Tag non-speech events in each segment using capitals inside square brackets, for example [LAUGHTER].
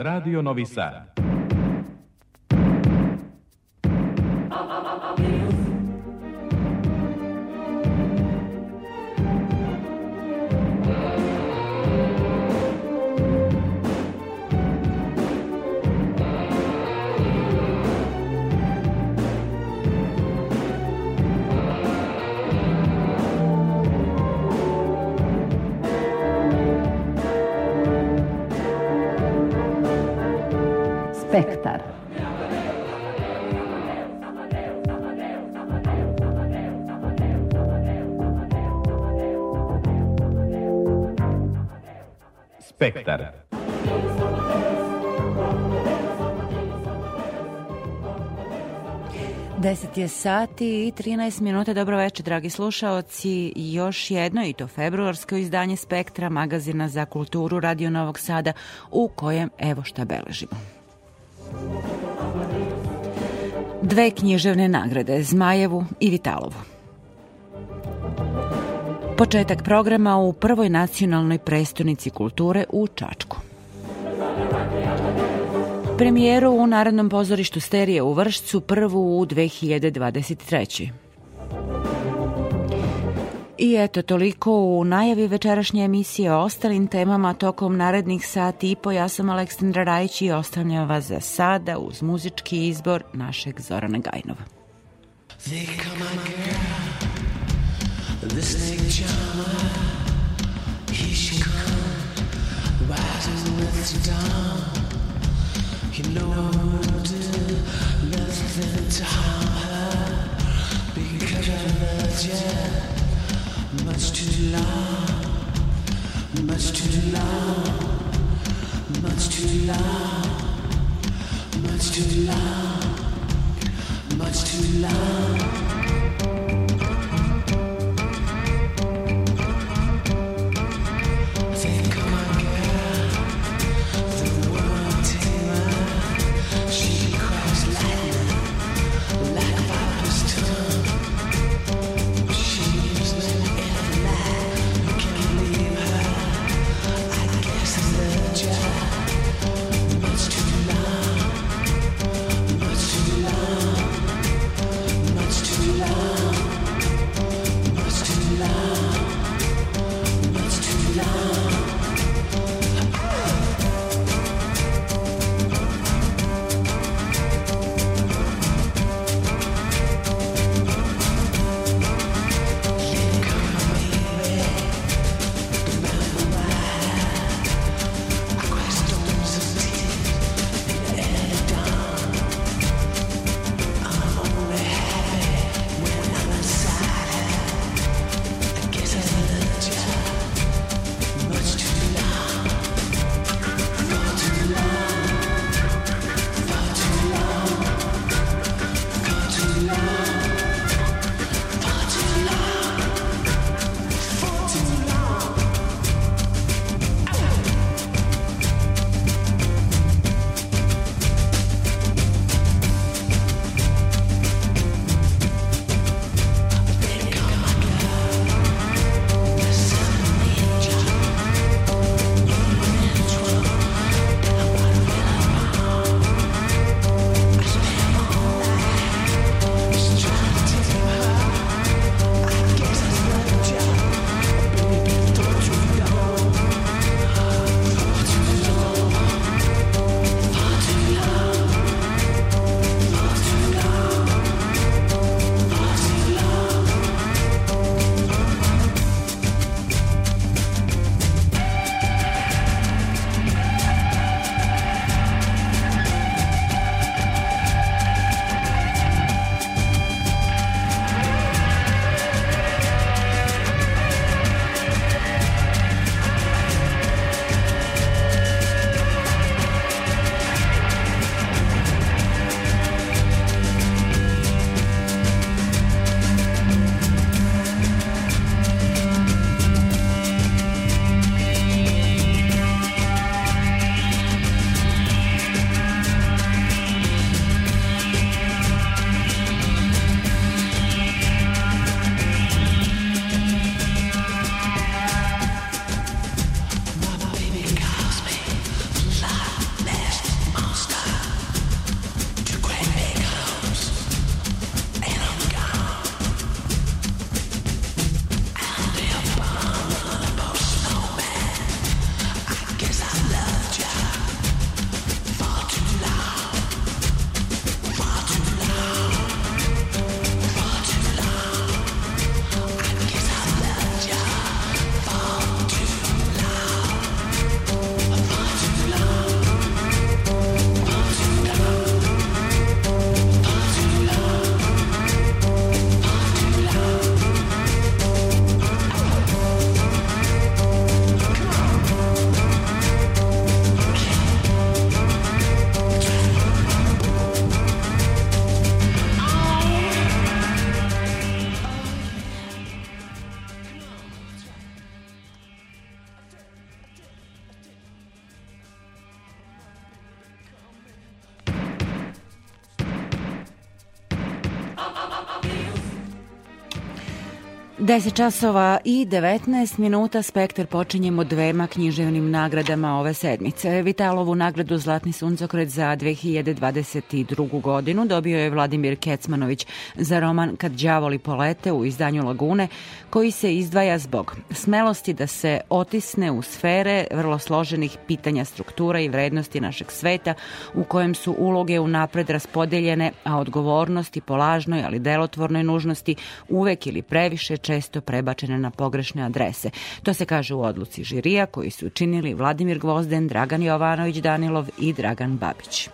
Radio Novi Sad. Spektar. Spektar. Deset je sati i 13 minuta. Dobro večer, dragi slušaoci. Još jedno i to februarsko izdanje Spektra, magazina za kulturu Radio Novog Sada, u kojem evo šta beležimo. Dve književne nagrade, Zmajevu i Vitalovu. Početak programa u prvoj nacionalnoj prestonici kulture u Čačku. Premijeru u Narodnom pozorištu Sterije u Vršcu prvu u 2023. I eto toliko u najavi večerašnje emisije o ostalim temama tokom narednih sati i po. Ja sam Aleksandra Rajić i ostavljam vas za sada uz muzički izbor našeg Zorana Gajnova. They on, girl. Snake charmer. He she come. Rising with the dawn. Nothing to harm her. Because I loved you. Much too long. Much too long. 10 časova i 19 minuta Spektar počinjemo dvema književnim nagradama ove sedmice. Vitalovu nagradu Zlatni suncokret za 2022. godinu dobio je Vladimir Kecmanović za roman Kad đavoli polete u izdanju Lagune, koji se izdvaja zbog smelosti da se otisne u sfere vrlo složenih pitanja struktura i vrednosti našeg sveta u kojem su uloge unapred raspodeljene, a odgovornosti po lažnoj, ali delotvornoj nužnosti uvek ili previše često prebačene na pogrešne adrese. To se kaže u odluci žirija koji su učinili Vladimir Gvozden, Dragan Jovanović Danilov i Dragan Babić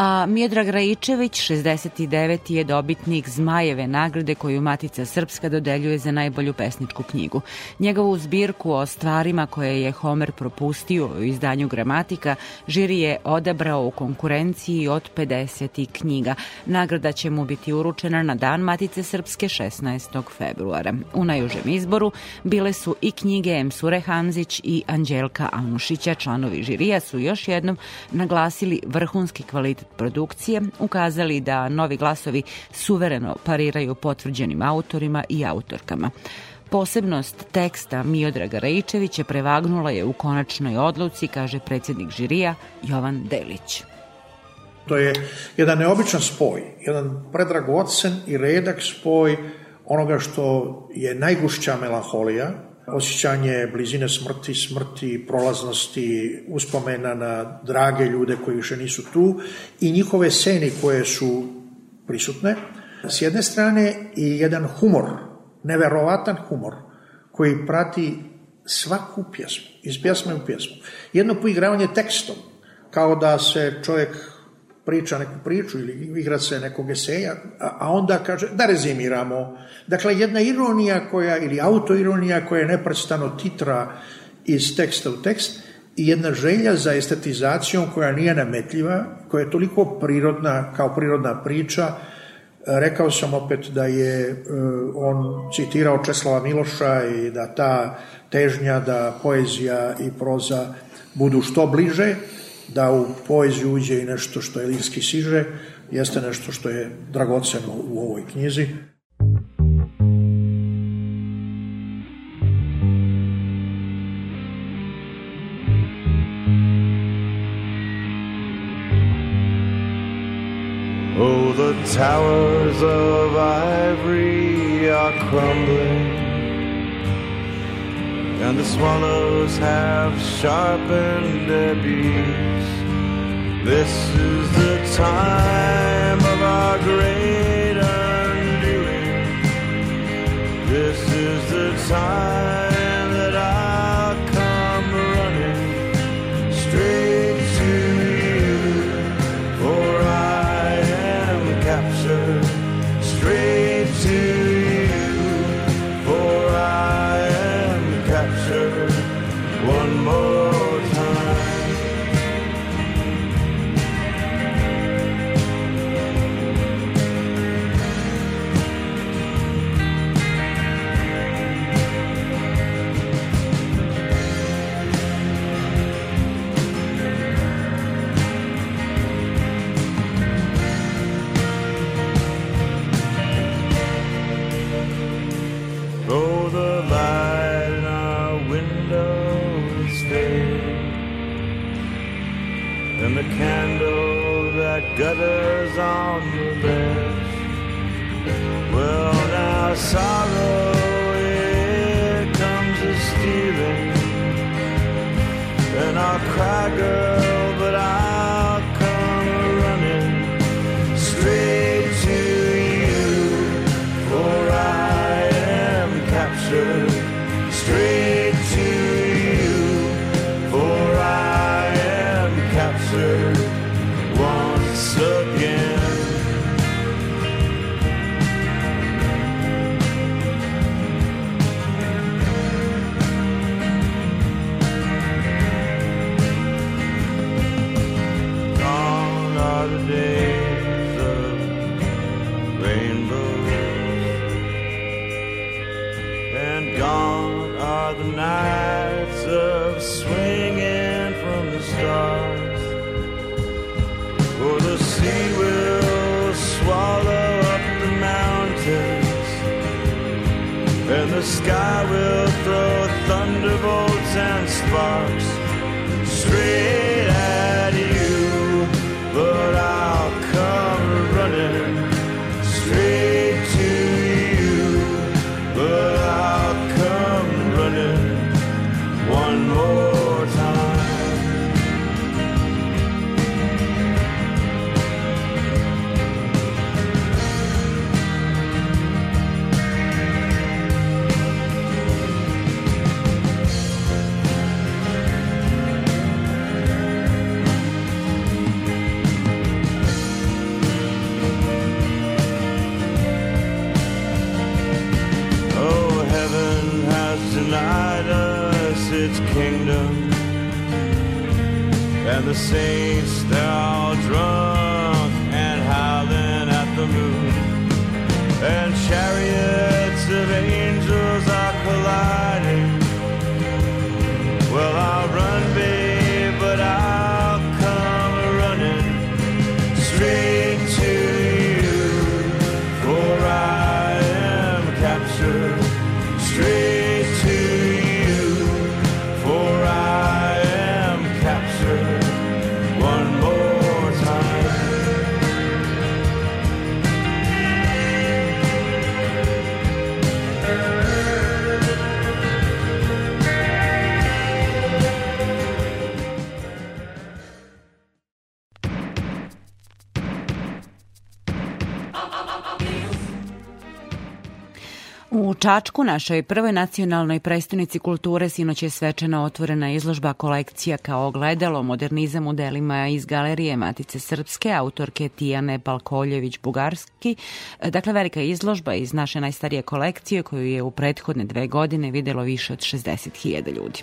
a Miodrag Rajičević, 69. je dobitnik Zmajeve nagrade koju Matica Srpska dodeljuje za najbolju pesničku knjigu. Njegovu zbirku o stvarima koje je Homer propustio u izdanju gramatika, žiri je odabrao u konkurenciji od 50 knjiga. Nagrada će mu biti uručena na dan Matice Srpske 16. februara. U najužem izboru bile su i knjige Emsure Hanzić i Anđelka Anušića. Članovi žirija su još jednom naglasili vrhunski kvalitet produkcije, ukazali da novi glasovi suvereno pariraju potvrđenim autorima i autorkama. Posebnost teksta Miodraga Rajičevića prevagnula je u konačnoj odluci, kaže predsjednik žirija Jovan Delić. To je jedan neobičan spoj, jedan predragocen i redak spoj onoga što je najgušća melanholija, osjećanje blizine smrti, smrti, prolaznosti, uspomena na drage ljude koji više nisu tu i njihove seni koje su prisutne. S jedne strane i jedan humor, neverovatan humor, koji prati svaku pjesmu, iz pjesme u pjesmu. Jedno poigravanje tekstom, kao da se čovjek priča neku priču ili igra se nekog eseja, a onda kaže da rezimiramo. Dakle, jedna ironija koja, ili autoironija koja je neprestano titra iz teksta u tekst i jedna želja za estetizacijom koja nije nametljiva, koja je toliko prirodna, kao prirodna priča, Rekao sam opet da je on citirao Česlava Miloša i da ta težnja da poezija i proza budu što bliže, da u poeziju uđe i nešto što je siže, jeste nešto što je dragoceno u ovoj knjizi. Oh, the towers of ivory are crumbling, and the swallows have sharpened their beaks. This is the time of our great undoing. This is the time sorrow it comes a stealing, and I'll cry, girl, Čačku, našoj prvoj nacionalnoj prestonici kulture, sinoć je svečano otvorena izložba kolekcija kao ogledalo modernizam u delima iz galerije Matice Srpske, autorke Tijane Palkoljević-Bugarski. Dakle, velika izložba iz naše najstarije kolekcije koju je u prethodne dve godine videlo više od 60.000 ljudi.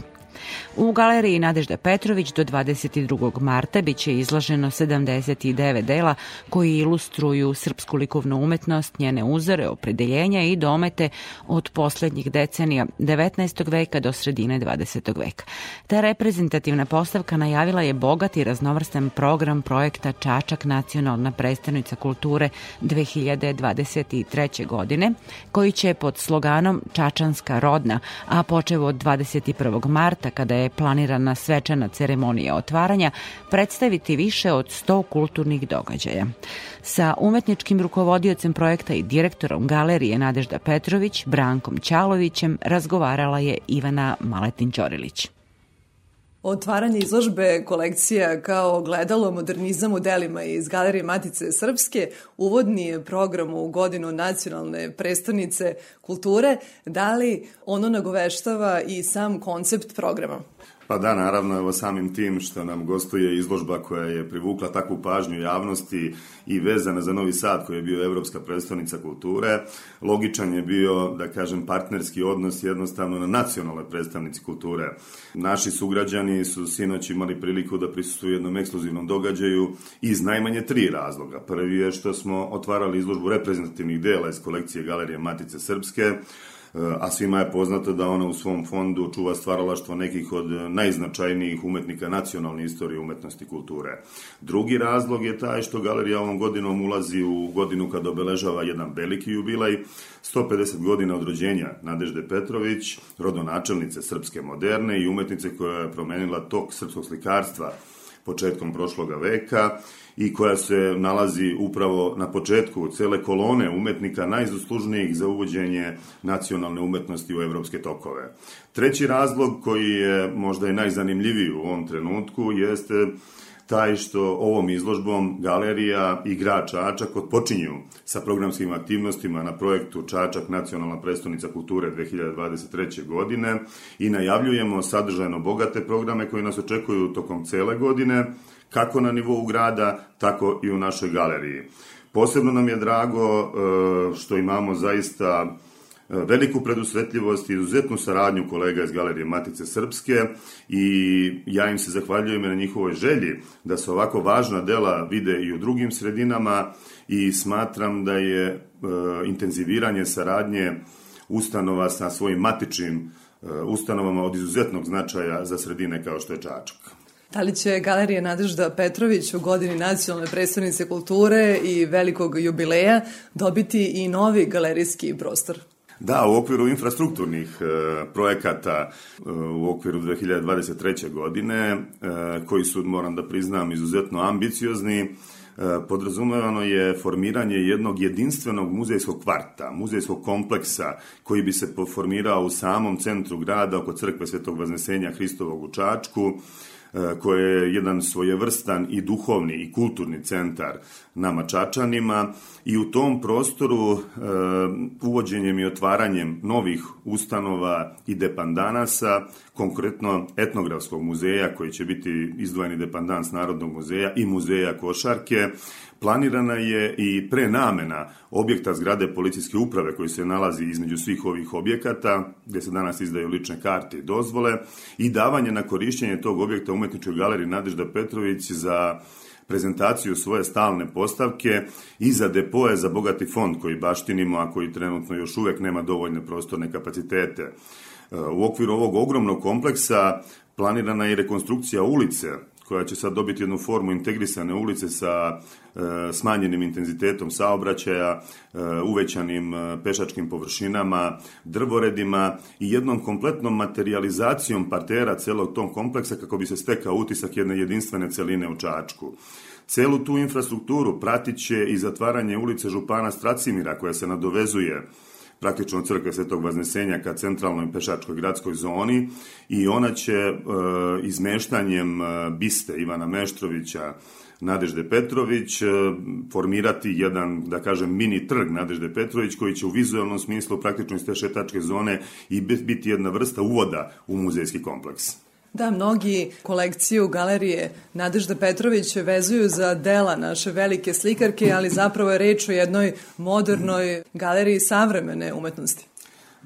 U galeriji Nadežda Petrović do 22. marta biće izloženo 79 dela koji ilustruju srpsku likovnu umetnost, njene uzore, opredeljenja i domete od poslednjih decenija 19. veka do sredine 20. veka. Ta reprezentativna postavka najavila je bogat i raznovrstan program projekta Čačak nacionalna predstavnica kulture 2023. godine, koji će pod sloganom Čačanska rodna, a počev od 21. marta kada je planirana svečana ceremonija otvaranja, predstaviti više od 100 kulturnih događaja. Sa umetničkim rukovodiocem projekta i direktorom galerije Nadežda Petrović, Brankom Ćalovićem, razgovarala je Ivana Maletin-Ćorilić. Otvaranje izložbe kolekcija kao gledalo modernizam u delima iz Galerije Matice Srpske uvodni je program u godinu nacionalne prestonice kulture. Da li ono nagoveštava i sam koncept programa? Pa da, naravno, evo samim tim što nam gostuje izložba koja je privukla takvu pažnju javnosti i vezana za Novi Sad koji je bio Evropska predstavnica kulture, logičan je bio, da kažem, partnerski odnos jednostavno na nacionalnoj predstavnici kulture. Naši sugrađani su sinoć imali priliku da prisustuju jednom ekskluzivnom događaju iz najmanje tri razloga. Prvi je što smo otvarali izložbu reprezentativnih dela iz kolekcije Galerije Matice Srpske, a svima je poznato da ona u svom fondu čuva stvaralaštvo nekih od najznačajnijih umetnika nacionalne istorije umetnosti i kulture. Drugi razlog je taj što galerija ovom godinom ulazi u godinu kad obeležava jedan veliki jubilej, 150 godina od rođenja Nadežde Petrović, rodonačelnice srpske moderne i umetnice koja je promenila tok srpskog slikarstva početkom prošloga veka i koja se nalazi upravo na početku cele kolone umetnika najzaslužnijih za uvođenje nacionalne umetnosti u evropske tokove. Treći razlog koji je možda i najzanimljiviji u ovom trenutku jeste taj što ovom izložbom galerija i grad Čačak odpočinju sa programskim aktivnostima na projektu Čačak nacionalna predstavnica kulture 2023. godine i najavljujemo sadržajno bogate programe koji nas očekuju tokom cele godine, kako na nivou grada, tako i u našoj galeriji. Posebno nam je drago e, što imamo zaista e, veliku predusretljivost i izuzetnu saradnju kolega iz Galerije Matice Srpske i ja im se zahvaljujem na njihovoj želji da se ovako važna dela vide i u drugim sredinama i smatram da je e, intenziviranje saradnje ustanova sa svojim matičnim ustanovama od izuzetnog značaja za sredine kao što je Čačak. Da li će Galerija Nadežda Petrović u godini nacionalne predstavnice kulture i velikog jubileja dobiti i novi galerijski prostor? Da, u okviru infrastrukturnih e, projekata e, u okviru 2023. godine, e, koji su, moram da priznam, izuzetno ambiciozni, e, podrazumevano je formiranje jednog jedinstvenog muzejskog kvarta, muzejskog kompleksa koji bi se formirao u samom centru grada oko crkve Svetog Vaznesenja Hristovog u Čačku, koje je jedan svojevrstan i duhovni i kulturni centar nama Čačanima i u tom prostoru e, uvođenjem i otvaranjem novih ustanova i depandanasa, konkretno etnografskog muzeja koji će biti izdvojeni depandans Narodnog muzeja i muzeja košarke, planirana je i prenamena objekta zgrade policijske uprave koji se nalazi između svih ovih objekata, gde se danas izdaju lične karte i dozvole, i davanje na korišćenje tog objekta umetničkoj galeriji Nadežda Petrović za prezentaciju svoje stalne postavke i za depoje za bogati fond koji baštinimo, a koji trenutno još uvek nema dovoljne prostorne kapacitete. E, U okviru ovog ogromnog kompleksa planirana je i rekonstrukcija ulice koja će sad dobiti jednu formu integrisane ulice sa e, smanjenim intenzitetom saobraćaja, e, uvećanim e, pešačkim površinama, drvoredima i jednom kompletnom materializacijom partera celog tom kompleksa kako bi se stekao utisak jedne jedinstvene celine u Čačku. Celu tu infrastrukturu pratit će i zatvaranje ulice Župana Stracimira koja se nadovezuje praktično crkve Svetog Vaznesenja ka centralnoj pešačkoj gradskoj zoni i ona će e, izmeštanjem e, biste Ivana Meštrovića Nadežde Petrović e, formirati jedan, da kažem, mini trg Nadežde Petrović koji će u vizualnom smislu praktično iz te šetačke zone i biti jedna vrsta uvoda u muzejski kompleks. Da, mnogi kolekciju galerije Nadežda Petrović vezuju za dela naše velike slikarke, ali zapravo je reč o jednoj modernoj galeriji savremene umetnosti.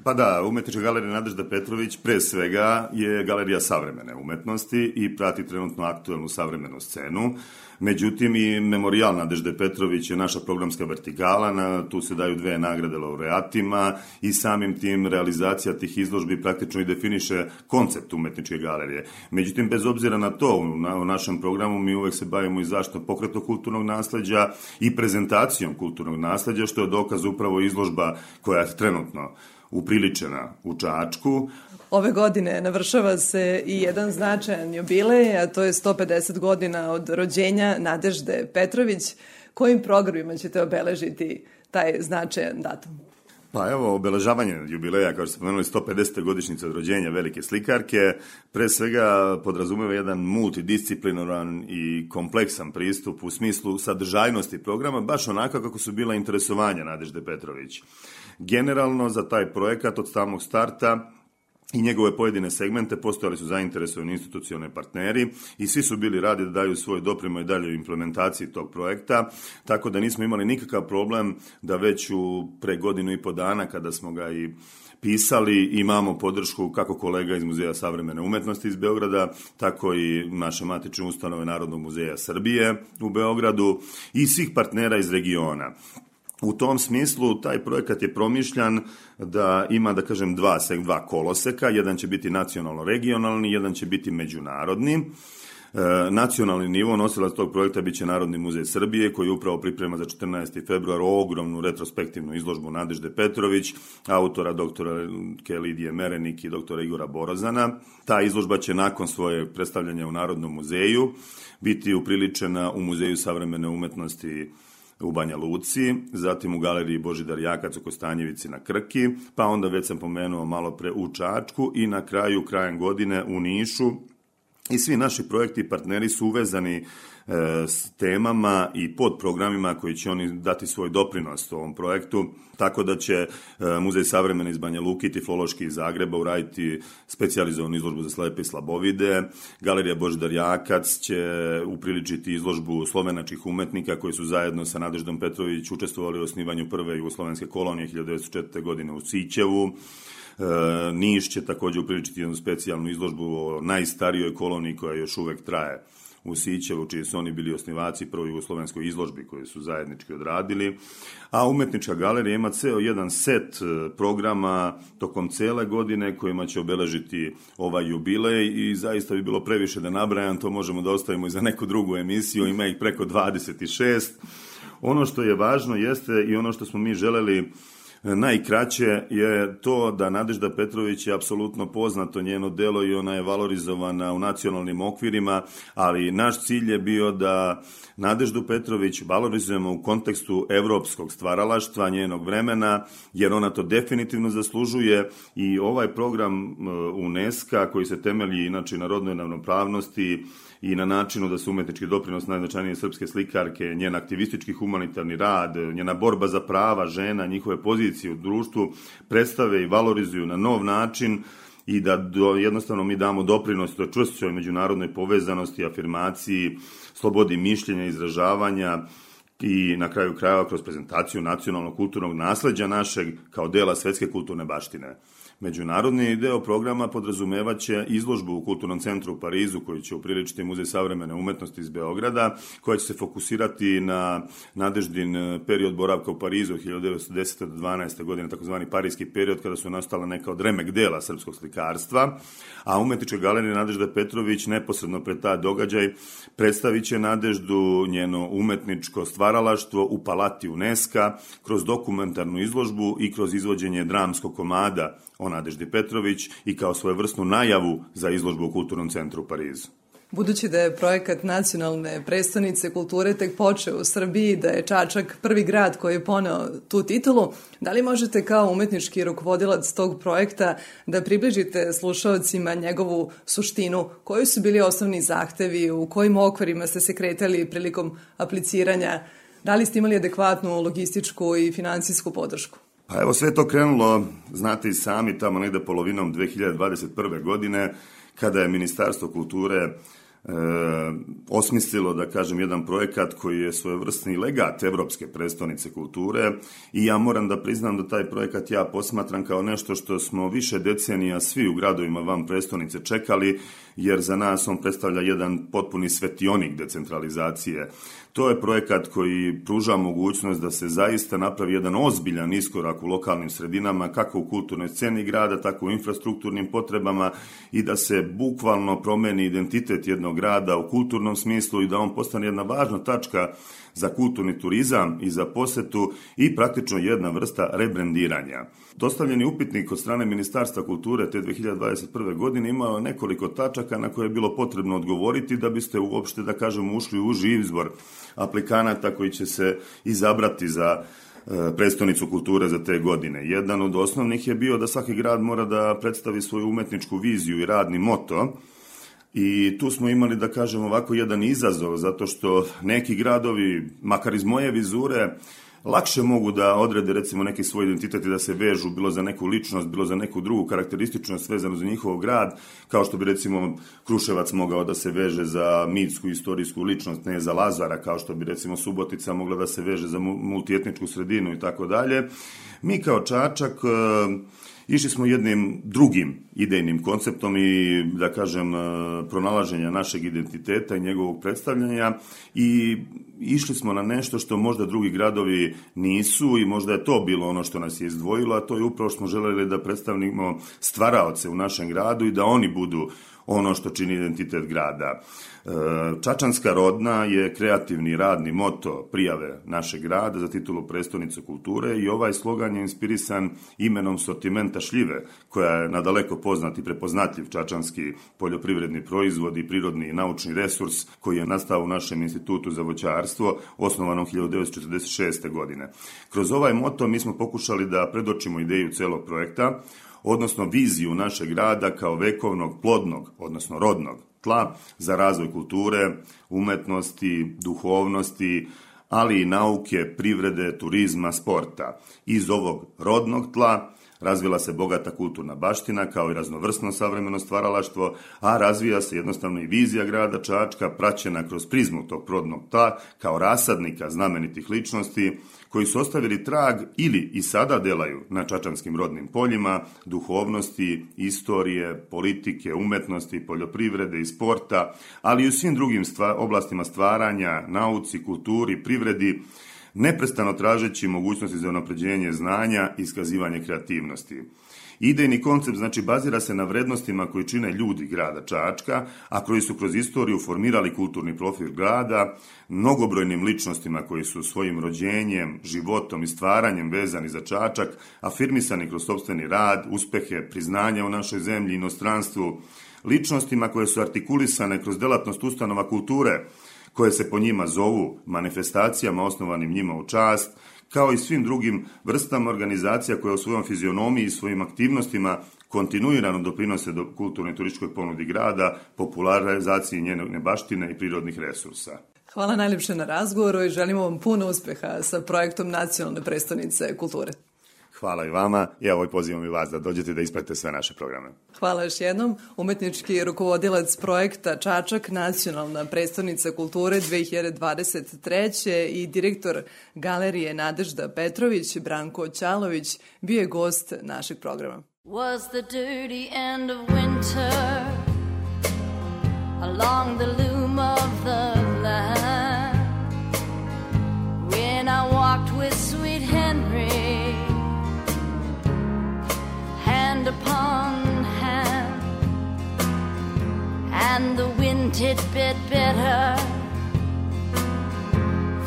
Pa da, umetnička galerija Nadežda Petrović pre svega je galerija savremene umetnosti i prati trenutno aktuelnu savremenu scenu. Međutim, i Memorial Nadežde Petrović je naša programska vertikala, na, tu se daju dve nagrade laureatima i samim tim realizacija tih izložbi praktično i definiše koncept umetničke galerije. Međutim, bez obzira na to, na, u našem programu mi uvek se bavimo i zašto pokretnog kulturnog nasleđa i prezentacijom kulturnog nasleđa, što je dokaz upravo izložba koja je trenutno upriličena u Čačku. Ove godine navršava se i jedan značajan jubilej, a to je 150 godina od rođenja Nadežde Petrović. Kojim programima ćete obeležiti taj značajan datum? Pa evo, obeležavanje jubileja, kao što ste pomenuli, 150. godišnjice od rođenja velike slikarke, pre svega podrazumeva jedan multidisciplinoran i kompleksan pristup u smislu sadržajnosti programa, baš onako kako su bila interesovanja Nadežde Petrović. Generalno, za taj projekat od samog starta i njegove pojedine segmente postojali su zainteresovani institucione partneri i svi su bili radi da daju svoj doprimo i dalje u implementaciji tog projekta, tako da nismo imali nikakav problem da već u pre godinu i po dana kada smo ga i pisali, imamo podršku kako kolega iz Muzeja savremene umetnosti iz Beograda, tako i naše matične ustanove Narodnog muzeja Srbije u Beogradu i svih partnera iz regiona. U tom smislu taj projekat je promišljan da ima, da kažem, dva, dva koloseka, jedan će biti nacionalno-regionalni, jedan će biti međunarodni. E, nacionalni nivo nosilac tog projekta biće Narodni muzej Srbije koji upravo priprema za 14. februar ogromnu retrospektivnu izložbu Nadežde Petrović, autora doktora Lidije Merenik i doktora Igora Borozana. Ta izložba će nakon svoje predstavljanja u Narodnom muzeju biti upriličena u Muzeju savremene umetnosti u Banja Luci, zatim u galeriji Božidar Jakac u Kostanjevici na Krki, pa onda već sam pomenuo malo pre u Čačku i na kraju, krajem godine u Nišu. I svi naši projekti i partneri su uvezani s temama i podprogramima koji će oni dati svoj doprinos ovom projektu, tako da će e, Muzej savremene iz Banja Luki i Tiflološki iz Zagreba uraditi specializovanu izložbu za slepe i slabovide, Galerija Božidar Jakac će upriličiti izložbu slovenačkih umetnika koji su zajedno sa Nadeždom Petrović učestvovali u osnivanju prve jugoslovenske kolonije 1904. godine u Sićevu, E, Niš će takođe upriličiti jednu specijalnu izložbu o najstarijoj koloniji koja još uvek traje u Sićevu, čiji su oni bili osnivači prvo jugoslovenskoj izložbi koje su zajednički odradili. A umetnička galerija ima ceo jedan set e, programa tokom cele godine kojima će obeležiti ovaj jubilej i zaista bi bilo previše da nabrajam, to možemo da ostavimo i za neku drugu emisiju, ima ih preko 26. Ono što je važno jeste i ono što smo mi želeli Najkraće je to da Nadežda Petrović je apsolutno poznato njeno delo i ona je valorizovana u nacionalnim okvirima, ali naš cilj je bio da Nadeždu Petrović valorizujemo u kontekstu evropskog stvaralaštva njenog vremena, jer ona to definitivno zaslužuje i ovaj program e, UNESCO koji se temelji inače na rodnoj ravnopravnosti i na načinu da se umetnički doprinos najznačajnije srpske slikarke, njen aktivistički humanitarni rad, njena borba za prava žena, njihove pozicije u društvu predstave i valorizuju na nov način i da do, jednostavno mi damo doprinos toj čvršćoj međunarodnoj povezanosti, afirmaciji, slobodi mišljenja, izražavanja i na kraju krajeva kroz prezentaciju nacionalnog kulturnog nasleđa našeg kao dela svetske kulturne baštine. Međunarodni deo programa podrazumevaće izložbu u Kulturnom centru u Parizu koji će upriličiti Muzej savremene umetnosti iz Beograda, koja će se fokusirati na nadeždin period boravka u Parizu od 1910. do 12. godine, takozvani parijski period kada su nastala neka od remek dela srpskog slikarstva, a umetnička galerija Nadežda Petrović neposredno pred taj događaj predstavit će Nadeždu njeno umetničko stvaralaštvo u palati UNESCO kroz dokumentarnu izložbu i kroz izvođenje dramskog komada o Nadeždi Petrović i kao svojevrsnu najavu za izložbu u Kulturnom centru u Parizu. Budući da je projekat nacionalne prestonice kulture tek počeo u Srbiji, da je Čačak prvi grad koji je poneo tu titulu, da li možete kao umetnički rukovodilac tog projekta da približite slušalcima njegovu suštinu, koji su bili osnovni zahtevi, u kojim okvarima ste se kretali prilikom apliciranja, da li ste imali adekvatnu logističku i finansijsku podršku? Pa evo sve to krenulo, znate i sami, tamo negde polovinom 2021. godine, kada je Ministarstvo kulture e, osmislilo, da kažem, jedan projekat koji je svojevrsni legat Evropske prestonice kulture i ja moram da priznam da taj projekat ja posmatram kao nešto što smo više decenija svi u gradovima van prestonice čekali, jer za nas on predstavlja jedan potpuni svetionik decentralizacije To je projekat koji pruža mogućnost da se zaista napravi jedan ozbiljan iskorak u lokalnim sredinama, kako u kulturnoj sceni grada, tako u infrastrukturnim potrebama i da se bukvalno promeni identitet jednog grada u kulturnom smislu i da on postane jedna važna tačka za kulturni turizam i za posetu i praktično jedna vrsta rebrendiranja. Dostavljeni upitnik od strane Ministarstva kulture te 2021. godine imao nekoliko tačaka na koje je bilo potrebno odgovoriti da biste uopšte, da kažemo, ušli u živ izbor aplikanata koji će se izabrati za e, predstavnicu kulture za te godine. Jedan od osnovnih je bio da svaki grad mora da predstavi svoju umetničku viziju i radni moto, I tu smo imali, da kažem, ovako jedan izazov, zato što neki gradovi, makar iz moje vizure, lakše mogu da odrede recimo neki svoj identitet i da se vežu bilo za neku ličnost, bilo za neku drugu karakterističnost vezanu za njihov grad, kao što bi recimo Kruševac mogao da se veže za mitsku istorijsku ličnost, ne za Lazara, kao što bi recimo Subotica mogla da se veže za multietničku sredinu i tako dalje. Mi kao Čačak Išli smo jednim drugim idejnim konceptom i, da kažem, e, pronalaženja našeg identiteta i njegovog predstavljanja i išli smo na nešto što možda drugi gradovi nisu i možda je to bilo ono što nas je izdvojilo, a to je upravo što smo želeli da predstavimo stvaraoce u našem gradu i da oni budu ono što čini identitet grada. E, Čačanska rodna je kreativni radni moto prijave našeg grada za titulu prestonice kulture i ovaj slogan je inspirisan imenom sortimenta šljive, koja je nadaleko poznat i prepoznatljiv čačanski poljoprivredni proizvod i prirodni i naučni resurs koji je nastao u našem institutu za voćarstvo, osnovanom 1946. godine. Kroz ovaj moto mi smo pokušali da predočimo ideju celog projekta, odnosno viziju našeg grada kao vekovnog, plodnog, odnosno rodnog tla za razvoj kulture, umetnosti, duhovnosti, ali i nauke, privrede, turizma, sporta. Iz ovog rodnog tla razvila se bogata kulturna baština kao i raznovrsno savremeno stvaralaštvo, a razvija se jednostavno i vizija grada Čačka praćena kroz prizmu tog rodnog tla kao rasadnika znamenitih ličnosti, koji su ostavili trag ili i sada delaju na čačanskim rodnim poljima, duhovnosti, istorije, politike, umetnosti, poljoprivrede i sporta, ali i u svim drugim stva, oblastima stvaranja, nauci, kulturi, privredi, neprestano tražeći mogućnosti za napređenje znanja i iskazivanje kreativnosti. Idejni koncept znači bazira se na vrednostima koji čine ljudi grada Čačka, a koji su kroz istoriju formirali kulturni profil grada, mnogobrojnim ličnostima koji su svojim rođenjem, životom i stvaranjem vezani za Čačak, afirmisani kroz sobstveni rad, uspehe, priznanja u našoj zemlji, inostranstvu, ličnostima koje su artikulisane kroz delatnost ustanova kulture, koje se po njima zovu manifestacijama osnovanim njima u čast, kao i svim drugim vrstama organizacija koje u svojom fizionomiji i svojim aktivnostima kontinuirano doprinose do kulturno i turističkoj ponudi grada, popularizaciji njene baštine i prirodnih resursa. Hvala najljepše na razgovoru i želimo vam puno uspeha sa projektom Nacionalne prestonice kulture. Hvala i vama i evo i pozivam i vas da dođete da ispratite sve naše programe. Hvala još jednom. Umetnički rukovodilac projekta Čačak, Nacionalna predstavnica kulture 2023. i direktor galerije Nadežda Petrović, Branko Ćalović, bio je gost našeg programa. was the dirty end of winter along the loom and the wind hit bit bitter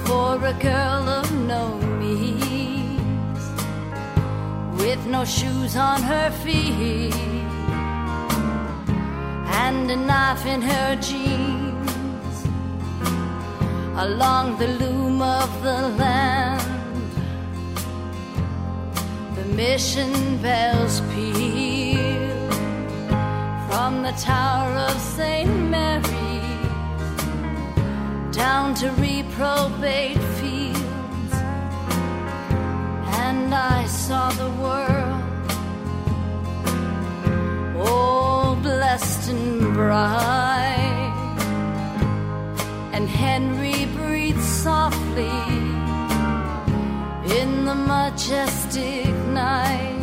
for a girl of no means with no shoes on her feet and a knife in her jeans along the loom of the land. The mission bells peal from the tower of St. Mary down to reprobate fields and I saw the world all blessed and bright. And Henry breathed softly in the majestic night.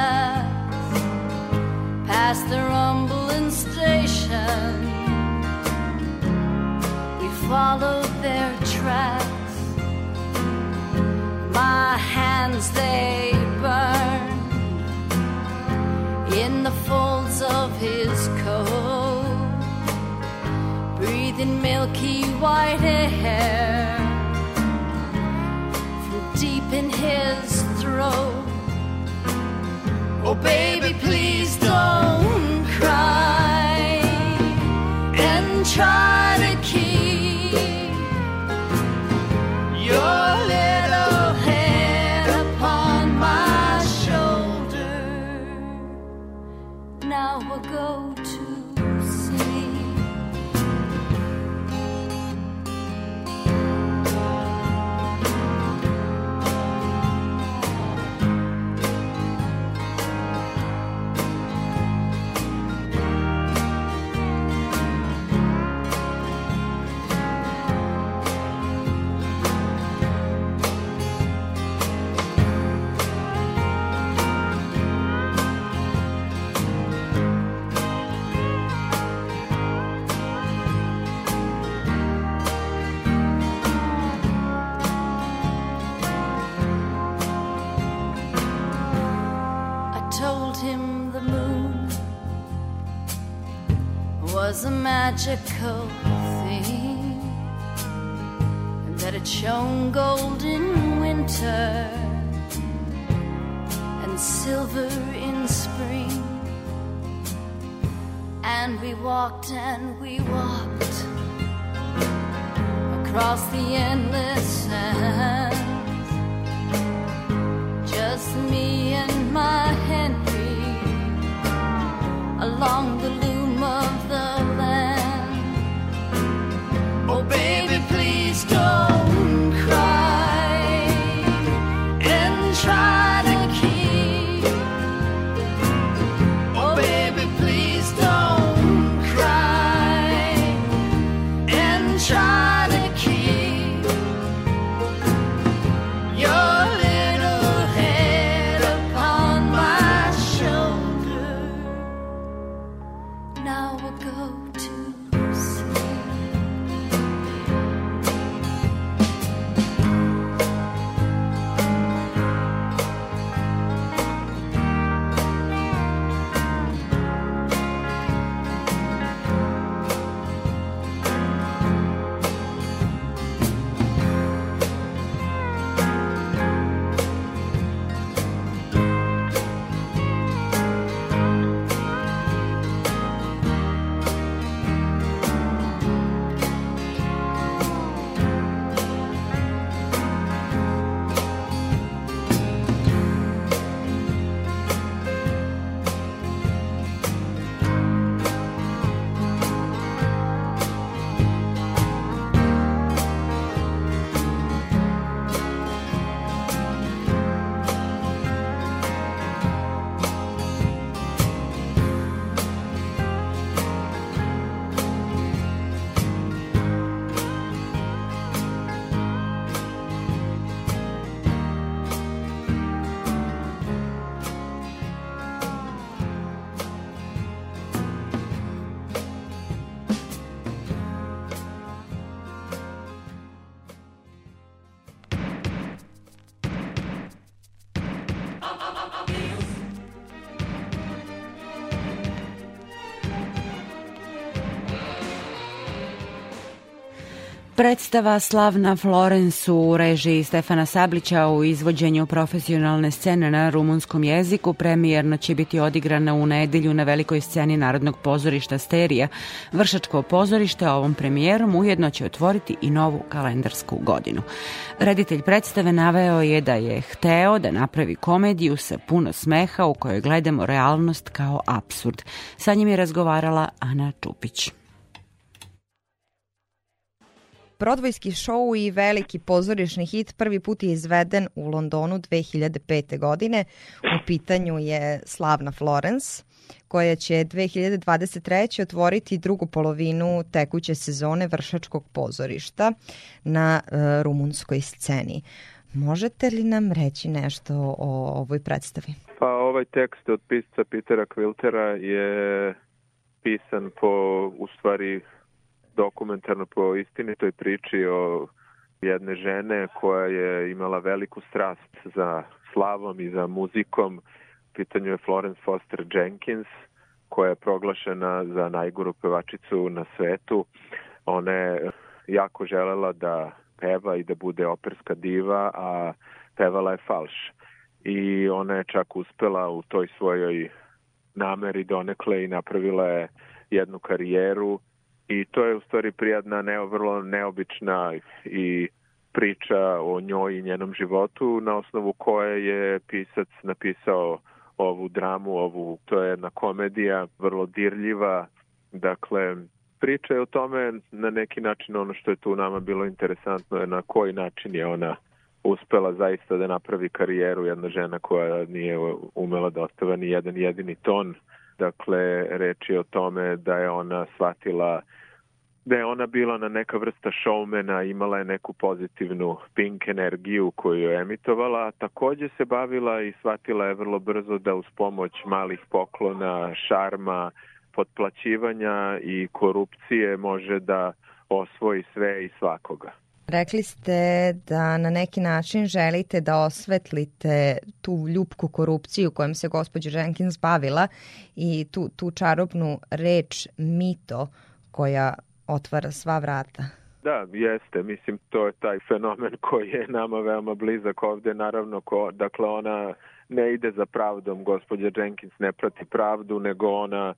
past the rumbling station. We followed their tracks. My hands they burned in the folds of his coat, breathing milky white air from deep in his throat. Oh, baby, please Predstava Slavna Florence u režiji Stefana Sablića u izvođenju profesionalne scene na rumunskom jeziku premijerno će biti odigrana u nedelju na velikoj sceni Narodnog pozorišta Sterija. Vršačko pozorište ovom premijerom ujedno će otvoriti i novu kalendarsku godinu. Reditelj predstave naveo je da je hteo da napravi komediju sa puno smeha u kojoj gledamo realnost kao absurd. Sa njim je razgovarala Ana Čupić. Brodvojski šou i veliki pozorišni hit prvi put je izveden u Londonu 2005. godine. U pitanju je Slavna Florence koja će 2023. otvoriti drugu polovinu tekuće sezone vršačkog pozorišta na e, rumunskoj sceni. Možete li nam reći nešto o ovoj predstavi? Pa ovaj tekst od pisca Petera Quiltera je pisan po, u stvari, dokumentarno po istinitoj priči o jedne žene koja je imala veliku strast za slavom i za muzikom. U pitanju je Florence Foster Jenkins, koja je proglašena za najgoru pevačicu na svetu. Ona je jako želela da peva i da bude operska diva, a pevala je falš. I ona je čak uspela u toj svojoj nameri donekle i napravila je jednu karijeru i to je u stvari prijatna, ne, vrlo neobična i priča o njoj i njenom životu na osnovu koje je pisac napisao ovu dramu, ovu, to je jedna komedija, vrlo dirljiva, dakle, priča je o tome na neki način ono što je tu nama bilo interesantno je na koji način je ona uspela zaista da napravi karijeru jedna žena koja nije umela da ostava ni jedan jedini ton. Dakle, reč je o tome da je ona shvatila da je ona bila na neka vrsta showmana, imala je neku pozitivnu pink energiju koju je emitovala, a takođe se bavila i shvatila je vrlo brzo da uz pomoć malih poklona, šarma, potplaćivanja i korupcije može da osvoji sve i svakoga. Rekli ste da na neki način želite da osvetlite tu ljubku korupciju kojom se gospođa Jenkins bavila i tu, tu čarobnu reč mito koja otvara sva vrata. Da, jeste. Mislim, to je taj fenomen koji je nama veoma blizak ovde. Naravno, ko, dakle, ona ne ide za pravdom. Gospođa Jenkins ne prati pravdu, nego ona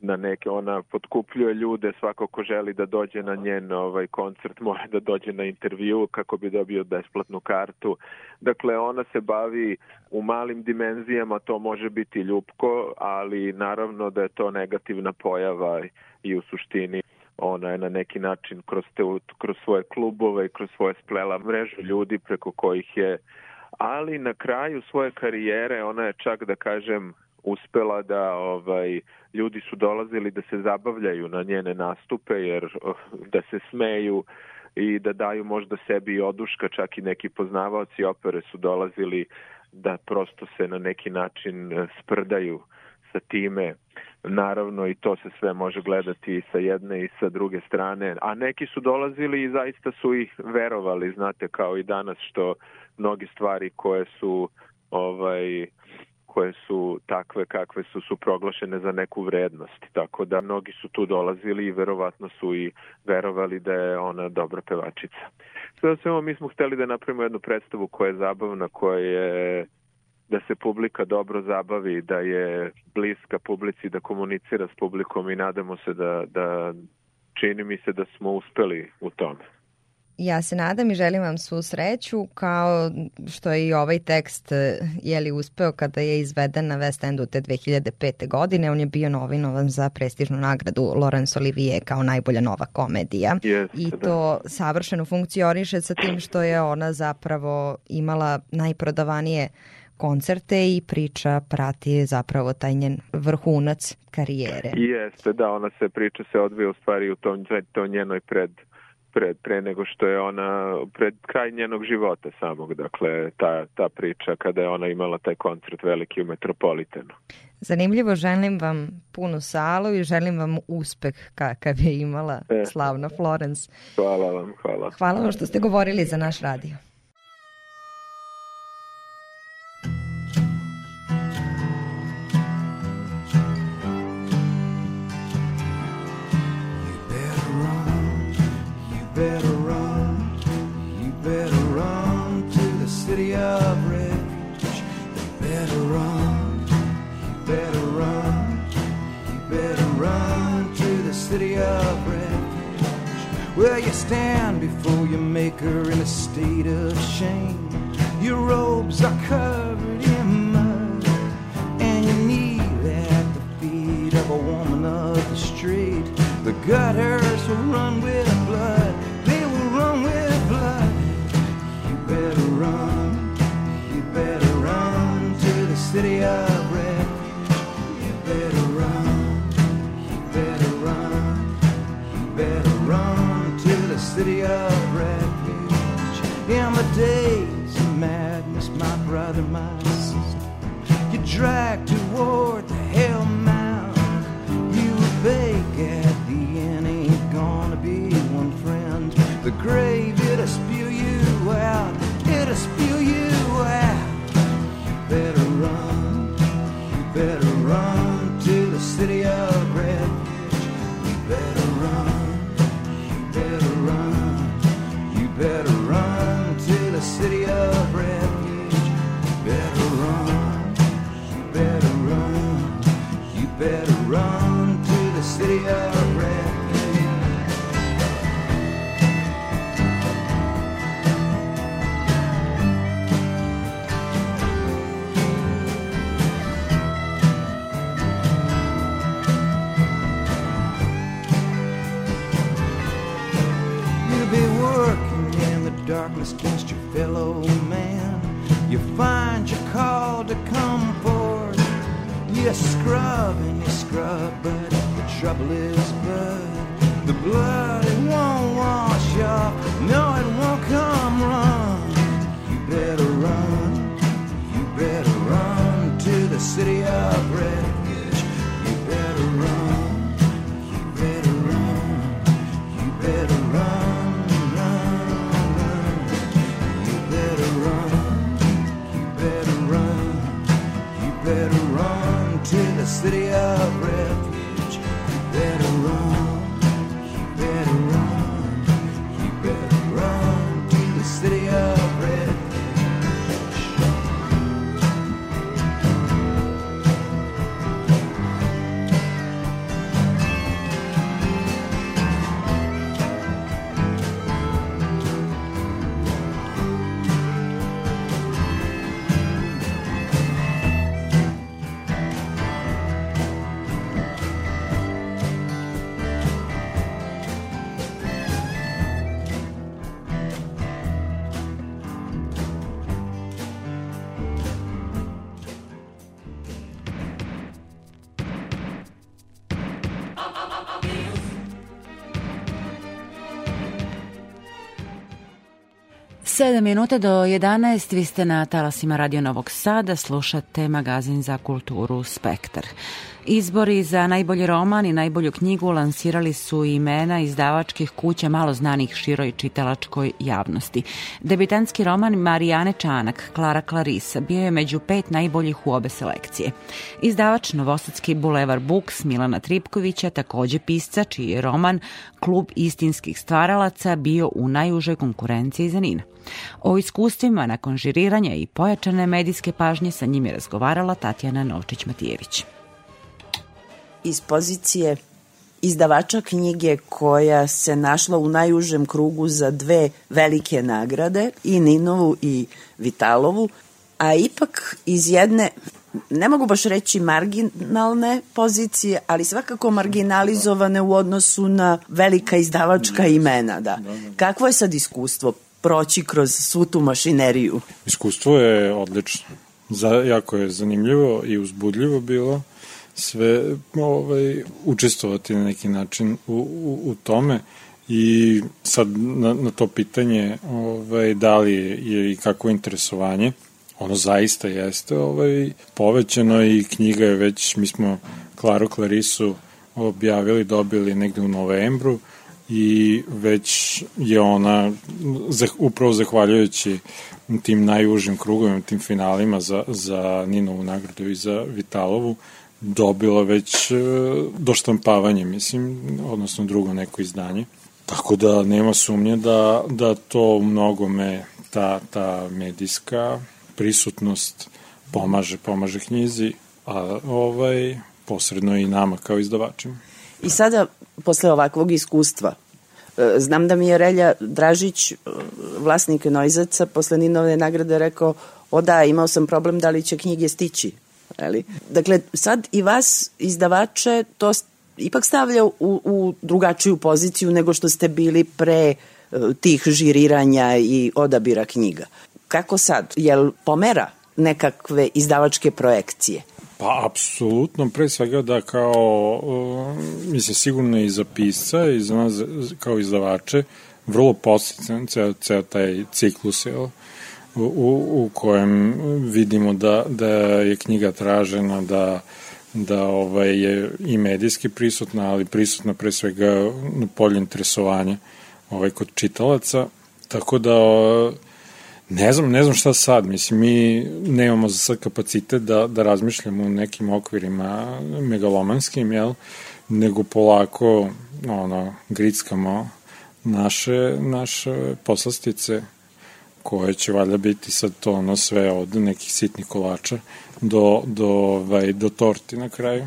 na neke, ona potkupljuje ljude, svako ko želi da dođe na njen ovaj koncert mora da dođe na intervju kako bi dobio besplatnu kartu. Dakle, ona se bavi u malim dimenzijama, to može biti ljupko, ali naravno da je to negativna pojava i u suštini ona je na neki način kroz, te, kroz svoje klubove i kroz svoje splela mrežu ljudi preko kojih je ali na kraju svoje karijere ona je čak da kažem uspela da ovaj ljudi su dolazili da se zabavljaju na njene nastupe jer da se smeju i da daju možda sebi oduška čak i neki poznavaoci opere su dolazili da prosto se na neki način sprdaju sa time naravno i to se sve može gledati i sa jedne i sa druge strane, a neki su dolazili i zaista su ih verovali, znate, kao i danas što mnogi stvari koje su ovaj koje su takve kakve su su proglašene za neku vrednost. Tako da mnogi su tu dolazili i verovatno su i verovali da je ona dobra pevačica. Sve o svemu mi smo hteli da napravimo jednu predstavu koja je zabavna, koja je da se publika dobro zabavi, da je bliska publici, da komunicira s publikom i nadamo se da, da čini mi se da smo uspeli u tome. Ja se nadam i želim vam svu sreću, kao što je i ovaj tekst jeli uspeo kada je izveden na West Endu te 2005. godine. On je bio novinovan za prestižnu nagradu Laurence Olivier kao najbolja nova komedija. Yes, I to da. savršeno funkcioniše sa tim što je ona zapravo imala najprodavanije koncerte i priča prati zapravo taj njen vrhunac karijere. Jeste, da, ona se priča se odvija u stvari u tom, tom njenoj pred pre, pre nego što je ona pred kraj njenog života samog, dakle ta, ta priča kada je ona imala taj koncert veliki u Metropolitanu. Zanimljivo, želim vam punu salu i želim vam uspeh kakav je imala e. slavna Florence. Hvala vam, hvala. Hvala vam što ste govorili za naš radio. Well, you stand before your maker in a state of shame. Your robes are covered in mud, and you kneel at the feet of a woman of the street. The gutters will run with blood, they will run with blood. You better run, you better run to the city of city of refuge. In the days of madness, my brother, my sister, you dragged toward the hell mound. You were big at the end, ain't gonna be one friend. The grave, it'll spew you out, it'll spew you out. You better run, you better run You'll be working in the darkness against your fellow man. You find you're called to come forth. You scrub and you scrub, but trouble is blood. The blood, it won't wash off. No, it won't come minuta do 11, vi ste na talasima Radio Novog Sada, slušate magazin za kulturu Spektar. Izbori za najbolji roman i najbolju knjigu lansirali su imena izdavačkih kuća malo znanih široj čitalačkoj javnosti. Debitanski roman Marijane Čanak, Klara Clarisa, bio je među pet najboljih u obe selekcije. Izdavač Novosadski Bulevar Books Milana Tripkovića, takođe pisca, čiji je roman Klub istinskih stvaralaca bio u najužoj konkurenciji za Nina. O iskustvima nakon žiriranja i pojačane medijske pažnje sa njim je razgovarala Tatjana Novčić-Matijević iz pozicije izdavača knjige koja se našla u najužem krugu za dve velike nagrade, i Ninovu i Vitalovu, a ipak iz jedne ne mogu baš reći marginalne pozicije, ali svakako marginalizovane u odnosu na velika izdavačka imena. Da. Kakvo je sad iskustvo proći kroz svu tu mašineriju? Iskustvo je odlično. Za, jako je zanimljivo i uzbudljivo bilo sve ovaj, učestvovati na neki način u, u, u tome i sad na, na to pitanje ovaj, da li je, je i kako interesovanje ono zaista jeste ovaj, povećano i knjiga je već, mi smo Klaru Klarisu objavili, dobili negde u novembru i već je ona upravo zahvaljujući tim najužim krugovima, tim finalima za, za Ninovu nagradu i za Vitalovu, dobila već e, doštampavanje, mislim, odnosno drugo neko izdanje. Tako da nema sumnje da, da to mnogome ta, ta medijska prisutnost pomaže, pomaže knjizi, a ovaj, posredno i nama kao izdavačima. I sada, posle ovakvog iskustva, E, Znam da mi je Relja Dražić, e, vlasnik Nojzaca, posle Ninove nagrade rekao, o da, imao sam problem da li će knjige stići. Ali, dakle, sad i vas, izdavače, to ipak stavlja u, u drugačiju poziciju nego što ste bili pre e, tih žiriranja i odabira knjiga. Kako sad? Jel pomera nekakve izdavačke projekcije? Pa, apsolutno, pre svega da kao, uh, mislim, sigurno i za pisca i za nas kao izdavače, vrlo postican ceo, ceo taj ciklus, jel, u, u, kojem vidimo da, da je knjiga tražena, da, da ovaj, je i medijski prisutna, ali prisutna pre svega na polju interesovanja ovaj, kod čitalaca, tako da Ne znam, ne znam šta sad, mislim, mi nemamo za sad kapacitet da, da razmišljamo u nekim okvirima megalomanskim, jel, nego polako, ono, grickamo naše, naše poslastice, koje će valjda biti sad to ono sve od nekih sitnih kolača do, do, ovaj, do torti na kraju.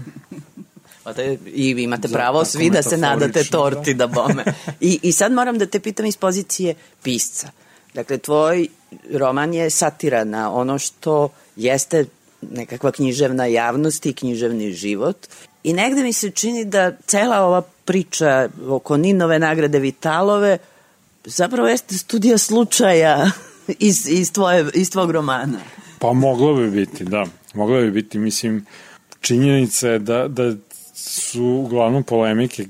Pa da I vi imate pravo svi da se nadate metaforično, torti da bome. I, I sad moram da te pitam iz pozicije pisca. Dakle, tvoj roman je satira na ono što jeste nekakva književna javnost i književni život. I negde mi se čini da cela ova priča oko Ninove nagrade Vitalove zapravo jeste studija slučaja [LAUGHS] iz, iz, tvoje, iz tvog romana. Pa moglo bi biti, da. Moglo bi biti, mislim, činjenica je da, da su uglavnom polemike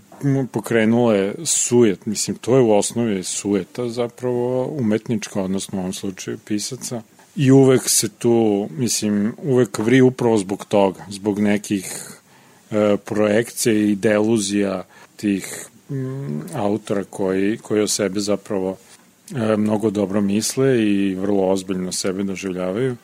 pokrenule sujet, mislim, to je u osnovi sujeta zapravo umetnička, odnosno u ovom slučaju pisaca. I uvek se tu, mislim, uvek vri upravo zbog toga, zbog nekih e, projekcija i deluzija tih mm, autora koji, koji o sebe zapravo e, mnogo dobro misle i vrlo ozbiljno sebe doživljavaju.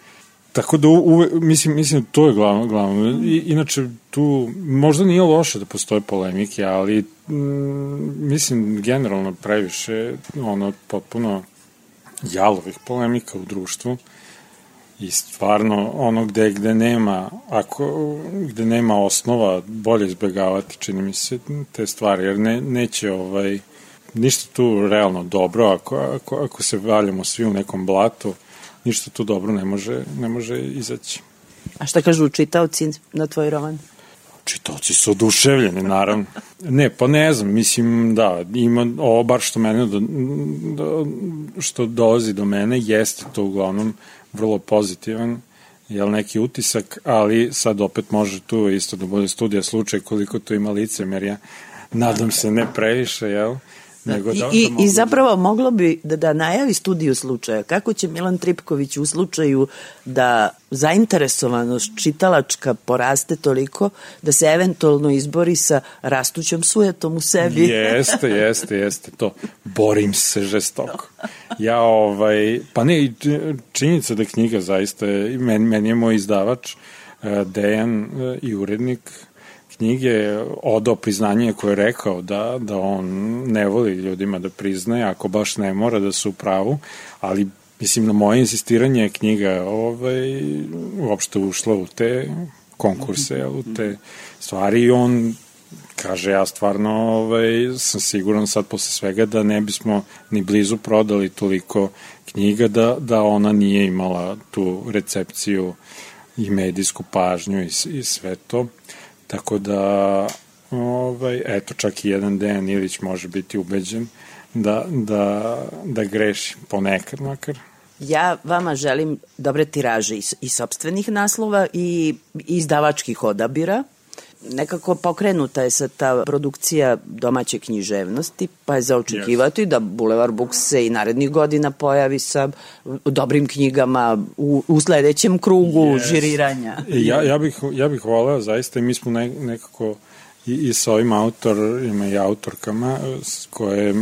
Tako da uve, mislim, mislim to je glavno, glavno. I, inače tu možda nije loše da postoje polemike, ali mm, mislim generalno previše ono potpuno jalovih polemika u društvu i stvarno ono gde, gde nema ako, gde nema osnova bolje izbegavati čini mi se te stvari jer ne, neće ovaj ništa tu realno dobro ako, ako, ako se valjamo svi u nekom blatu ništa tu dobro ne može, ne može izaći. A šta kažu čitaoci na tvoj roman? Čitaoci su oduševljeni, naravno. Ne, pa ne znam, mislim, da, ima ovo bar što mene, do, do, što dolazi do mene, jeste to uglavnom vrlo pozitivan, jel neki utisak, ali sad opet može tu isto da bude studija slučaj koliko tu ima licemerja, nadam se ne previše, jel? Nego I, da, i, da mogu I zapravo moglo bi da, da najavi studiju slučaja. Kako će Milan Tripković u slučaju da zainteresovanost čitalačka poraste toliko da se eventualno izbori sa rastućom sujetom u sebi? Jeste, [LAUGHS] jeste, jeste to. Borim se žestoko. Ja, ovaj, pa ne, činjenica da knjiga zaista, je- meni, meni je moj izdavač, eh, Dejan eh, i urednik knjige odao priznanje koje je rekao da, da on ne voli ljudima da priznaje, ako baš ne mora da su u pravu, ali mislim na moje insistiranje je knjiga ovaj, uopšte ušla u te konkurse, u te stvari i on kaže ja stvarno ovaj, sam siguran sad posle svega da ne bismo ni blizu prodali toliko knjiga da, da ona nije imala tu recepciju i medijsku pažnju i, i sve to. Tako da, ovaj, eto, čak i jedan Dejan Ilić može biti ubeđen da, da, da greši ponekad makar. Ja vama želim dobre tiraže i, i sobstvenih naslova i izdavačkih odabira. Nekako pokrenuta je sad ta produkcija domaće književnosti, pa je zaočekivati yes. da Boulevard Books se i narednih godina pojavi sa dobrim knjigama u, u sledećem krugu yes. žiriranja. Ja, ja, bih, ja bih voleo zaista i mi smo ne, nekako i, i sa ovim autorima i autorkama s koje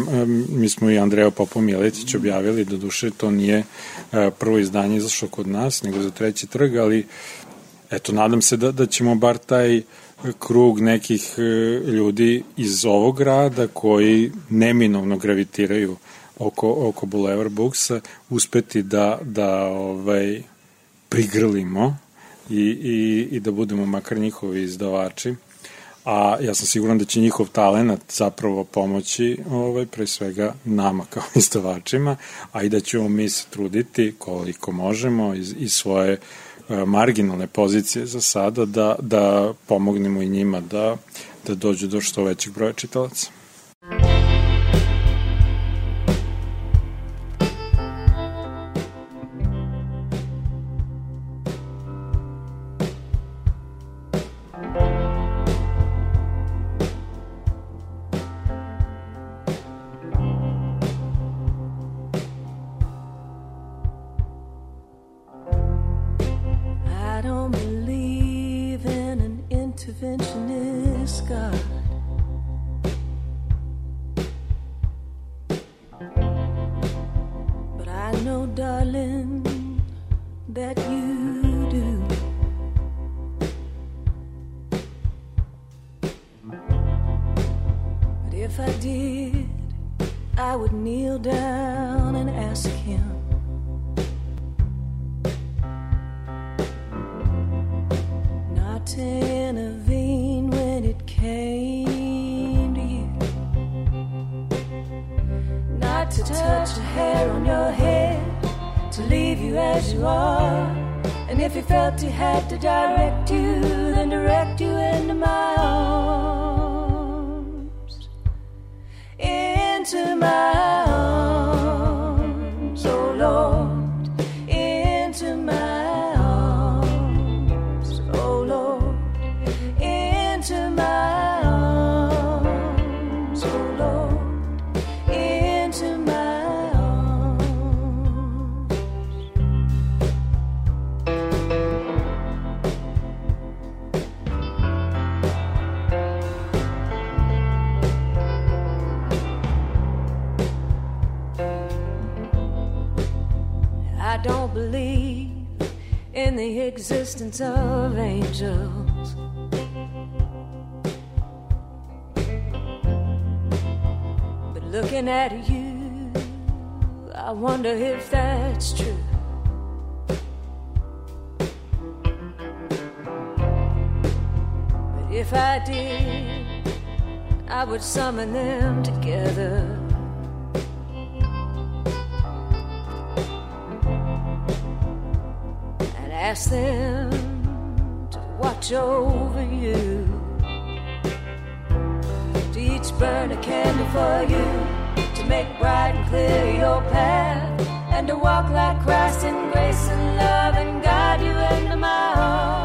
mi smo i Andreja Popo Miletić objavili, do duše to nije e, prvo izdanje izašlo kod nas, nego za treći trg, ali eto, nadam se da, da ćemo bar taj krug nekih e, ljudi iz ovog grada koji neminovno gravitiraju oko, oko Boulevard Booksa uspeti da, da ovaj, prigrlimo i, i, i da budemo makar njihovi izdavači. A ja sam siguran da će njihov talenat zapravo pomoći ovaj, pre svega nama kao [LAUGHS] izdavačima, a i da ćemo mi se truditi koliko možemo iz, iz svoje e, marginalne pozicije za sada da, da pomognemo i njima da, da dođu do što većeg broja čitalaca. Existence of angels. But looking at you, I wonder if that's true. But if I did, I would summon them together. Ask them to watch over you. To each burn a candle for you, to make bright and clear your path, and to walk like Christ in grace and love and guide you into my arms.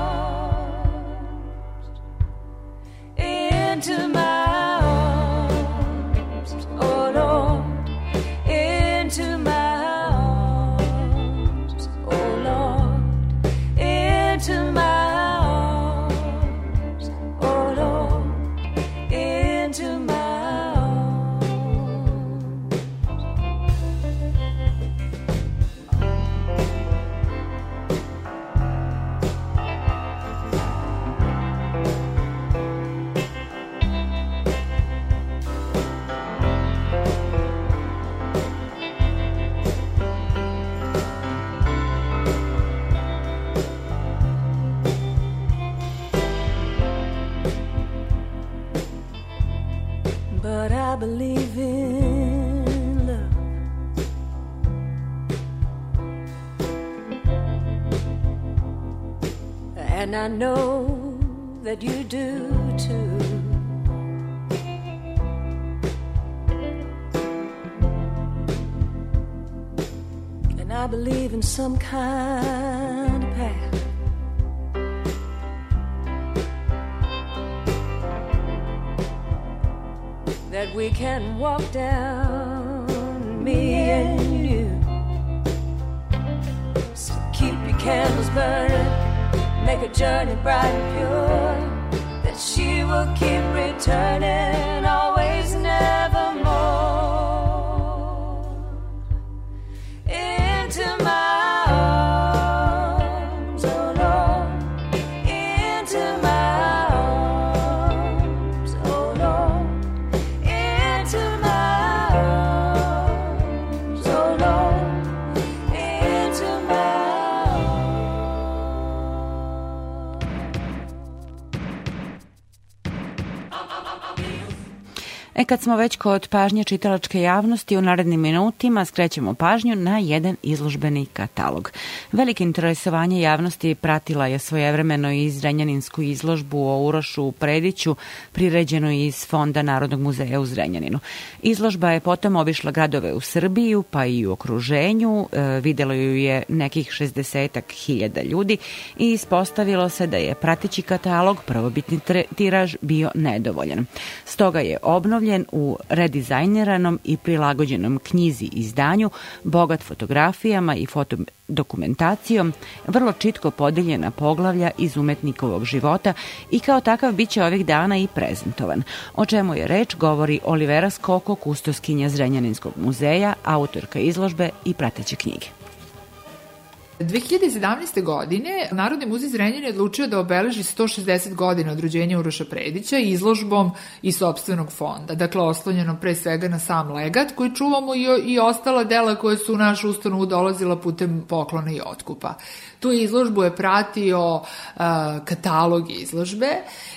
And I know that you do too. And I believe in some kind of path. that we can walk down, me and you. So keep your candles burning, a journey bright and pure. That she will keep returning kad smo već kod pažnje čitalačke javnosti, u narednim minutima skrećemo pažnju na jedan izložbeni katalog. Velike interesovanje javnosti pratila je svojevremeno i Zrenjaninsku izložbu o Urošu Prediću, priređenu iz Fonda Narodnog muzeja u Zrenjaninu. Izložba je potom obišla gradove u Srbiju, pa i u okruženju, e, videlo ju je nekih 60 hiljada ljudi i ispostavilo se da je prateći katalog prvobitni tiraž bio nedovoljan. Stoga je obnovljen u redizajniranom i prilagođenom knjizi izdanju, bogat fotografijama i fotodokumentacijom, vrlo čitko podeljena poglavlja iz umetnikovog života i kao takav biće ovih dana i prezentovan. O čemu je reč govori Olivera Skoko, kustoskinja Zrenjaninskog muzeja, autorka izložbe i prateće knjige. 2017. godine Narodni muzej Zrenjanin je odlučio da obeleži 160 godina od rođenja Uroša Predića izložbom i sobstvenog fonda. Dakle, oslonjeno pre svega na sam legat koji čuvamo i, i ostala dela koje su u našu ustanovu dolazila putem poklona i otkupa. Tu izložbu je pratio uh, katalog izložbe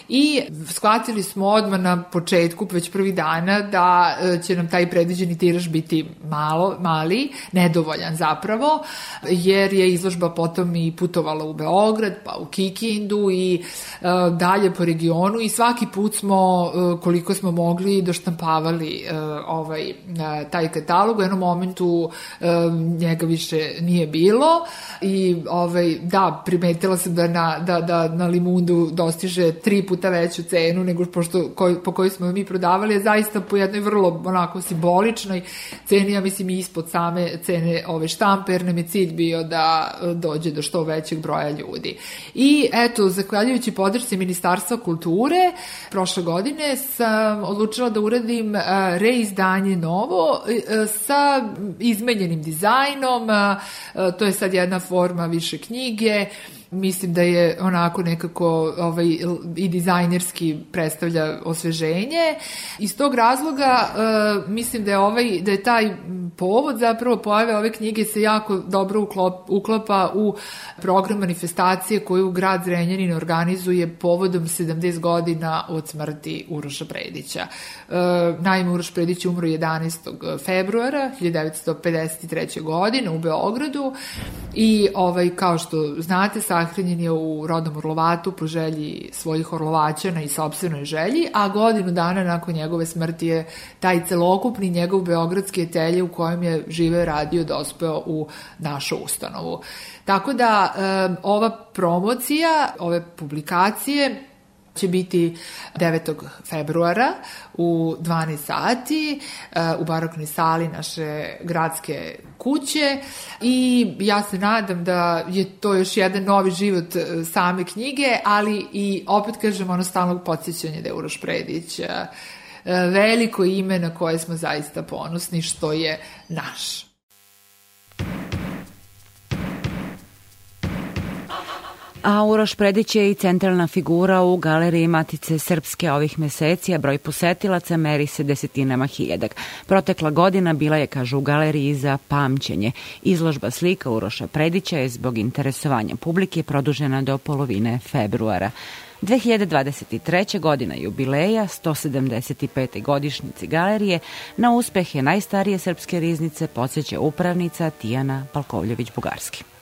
i shvatili smo odmah na početku, već prvi dana, da uh, će nam taj predviđeni tiraž biti malo, mali, nedovoljan zapravo, jer je izložba potom i putovala u Beograd, pa u Kikindu i uh, dalje po regionu i svaki put smo, uh, koliko smo mogli, doštampavali uh, ovaj, uh, taj katalog. U jednom momentu uh, njega više nije bilo i ovaj, da, primetila sam da na, da, da na limundu dostiže tri puta veću cenu nego pošto, koj, po kojoj smo mi prodavali, je zaista po jednoj vrlo onako simboličnoj ceni, ja mislim ispod same cene ove štampe, jer nam je cilj bio da dođe do što većeg broja ljudi. I eto, zahvaljujući podršci Ministarstva kulture, prošle godine sam odlučila da uradim reizdanje novo sa izmenjenim dizajnom, to je sad jedna forma više knjige, mislim da je onako nekako ovaj, i dizajnerski predstavlja osveženje. Iz tog razloga uh, mislim da je, ovaj, da je taj povod zapravo pojave ove knjige se jako dobro uklop, uklapa u program manifestacije koju grad Zrenjanin organizuje povodom 70 godina od smrti Uroša Predića. Uh, naime, Uroš Predić umro 11. februara 1953. godine u Beogradu i ovaj, kao što znate, sa sahranjen je u rodnom Orlovatu po želji svojih Orlovaćana i sobstvenoj želji, a godinu dana nakon njegove smrti je taj celokupni njegov beogradski etelje u kojem je žive radio dospeo u našu ustanovu. Tako da ova promocija, ove publikacije će biti 9. februara u 12 sati e, u baroknoj sali naše gradske kuće i ja se nadam da je to još jedan novi život e, same knjige, ali i opet kažem ono stalnog podsjećanja da je Uroš Predić e, veliko ime na koje smo zaista ponosni što je naš. A Uroš Predić je i centralna figura u galeriji Matice Srpske ovih meseci, a broj posetilaca meri se desetinama hiljadak. Protekla godina bila je, kažu, u galeriji za pamćenje. Izložba slika Uroša Predića je zbog interesovanja publike produžena do polovine februara. 2023. godina jubileja 175. godišnjici galerije na uspehe najstarije srpske riznice podsjeća upravnica Tijana Palkovljević-Bugarski.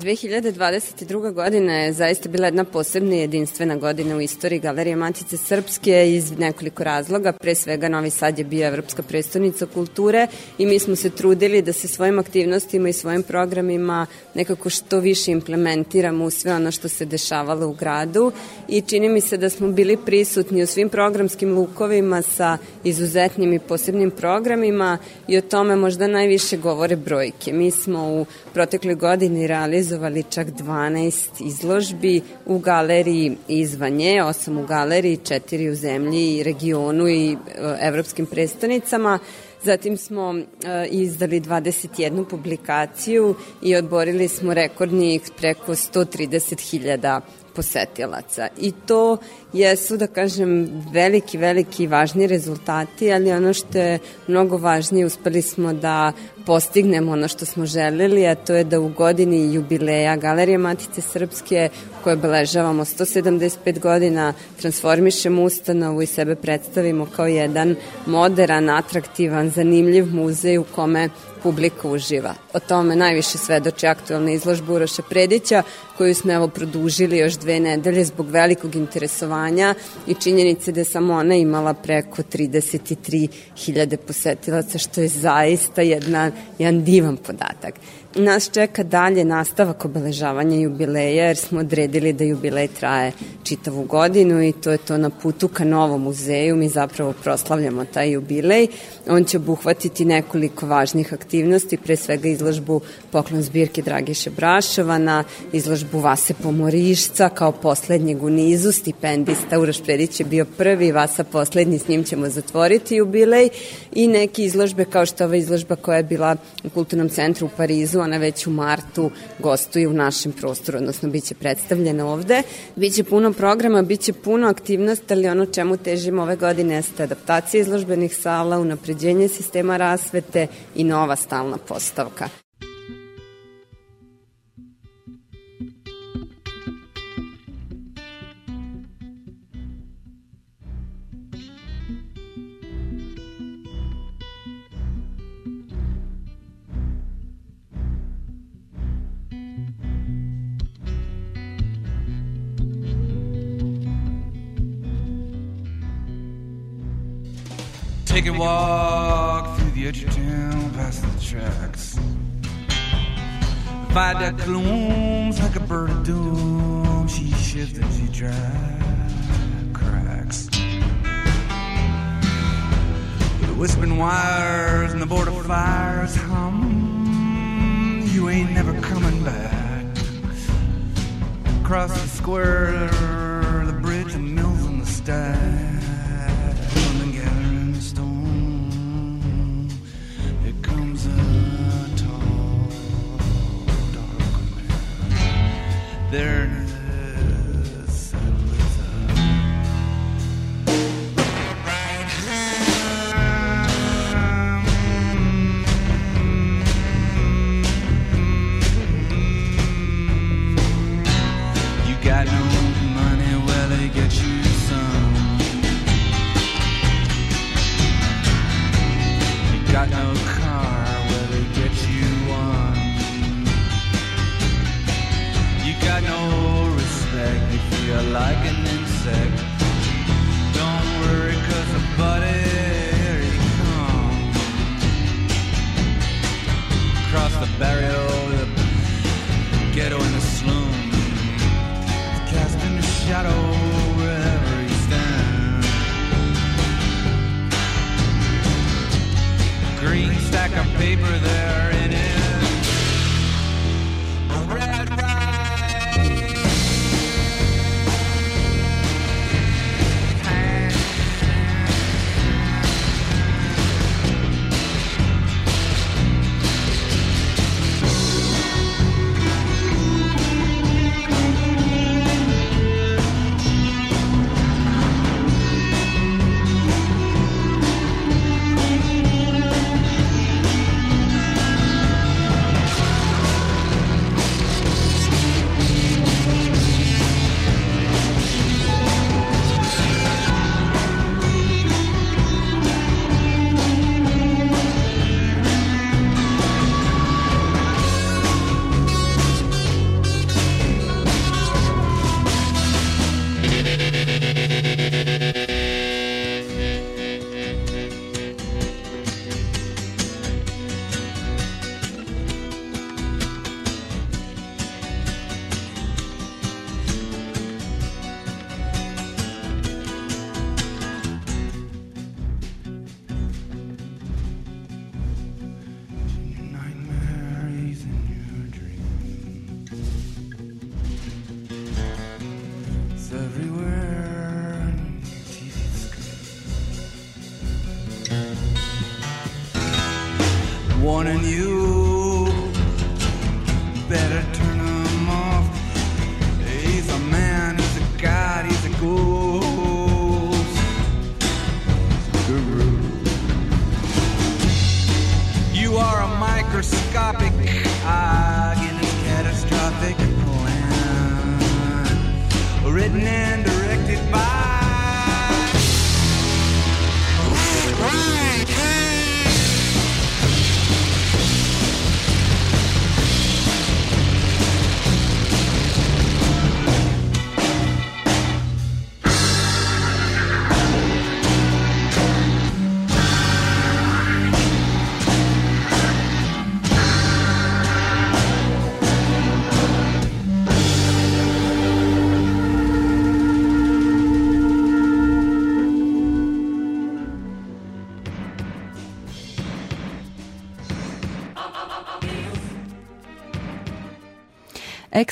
2022. godina je zaista bila jedna posebna i jedinstvena godina u istoriji Galerije Matice Srpske iz nekoliko razloga. Pre svega Novi Sad je bio Evropska predstavnica kulture i mi smo se trudili da se svojim aktivnostima i svojim programima nekako što više implementiramo u sve ono što se dešavalo u gradu i čini mi se da smo bili prisutni u svim programskim lukovima sa izuzetnim i posebnim programima i o tome možda najviše govore brojke. Mi smo u protekloj godini realizovali čak 12 izložbi u galeriji izvan nje, 8 u galeriji, 4 u zemlji i regionu i e, evropskim predstavnicama. Zatim smo e, izdali 21 publikaciju i odborili smo rekordnih preko 130.000 posetilaca. I to jesu, da kažem, veliki, veliki važni rezultati, ali ono što je mnogo važnije, uspeli smo da postignemo ono što smo želeli, a to je da u godini jubileja Galerije Matice Srpske, koje obeležavamo 175 godina, transformišemo ustanovu i sebe predstavimo kao jedan moderan, atraktivan, zanimljiv muzej u kome publika uživa. O tome najviše svedoči aktualna izložba Uroša Predića, koju smo evo produžili još dve nedelje zbog velikog interesovanja i činjenice da je samo ona imala preko 33.000 posetilaca, što je zaista jedna, jedan divan podatak. Nas čeka dalje nastavak obeležavanja jubileja jer smo odredili da jubilej traje čitavu godinu i to je to na putu ka novom muzeju. Mi zapravo proslavljamo taj jubilej. On će obuhvatiti nekoliko važnih aktivnosti, pre svega izložbu poklon zbirke Dragiše Brašovana, izložbu Vase Pomorišca kao poslednjeg u nizu, stipendista Uroš Predić je bio prvi, Vasa poslednji, s njim ćemo zatvoriti jubilej i neke izložbe kao što ova izložba koja je bila u Kulturnom centru u Parizu, ona već u martu gostuje u našem prostoru, odnosno biće predstavljena ovde. Biće puno programa, biće puno aktivnosti, ali ono čemu težimo ove godine jeste adaptacija izložbenih sala, unapređenje sistema rasvete i nova stalna postavka. Take a walk through the edge of town, past the tracks. Viaduct looms like a bird of doom. She shifts and she drags cracks. The whispering wires and the border fires hum. You ain't never coming back. Across the square, the bridge, the mills, and the stack. their burial.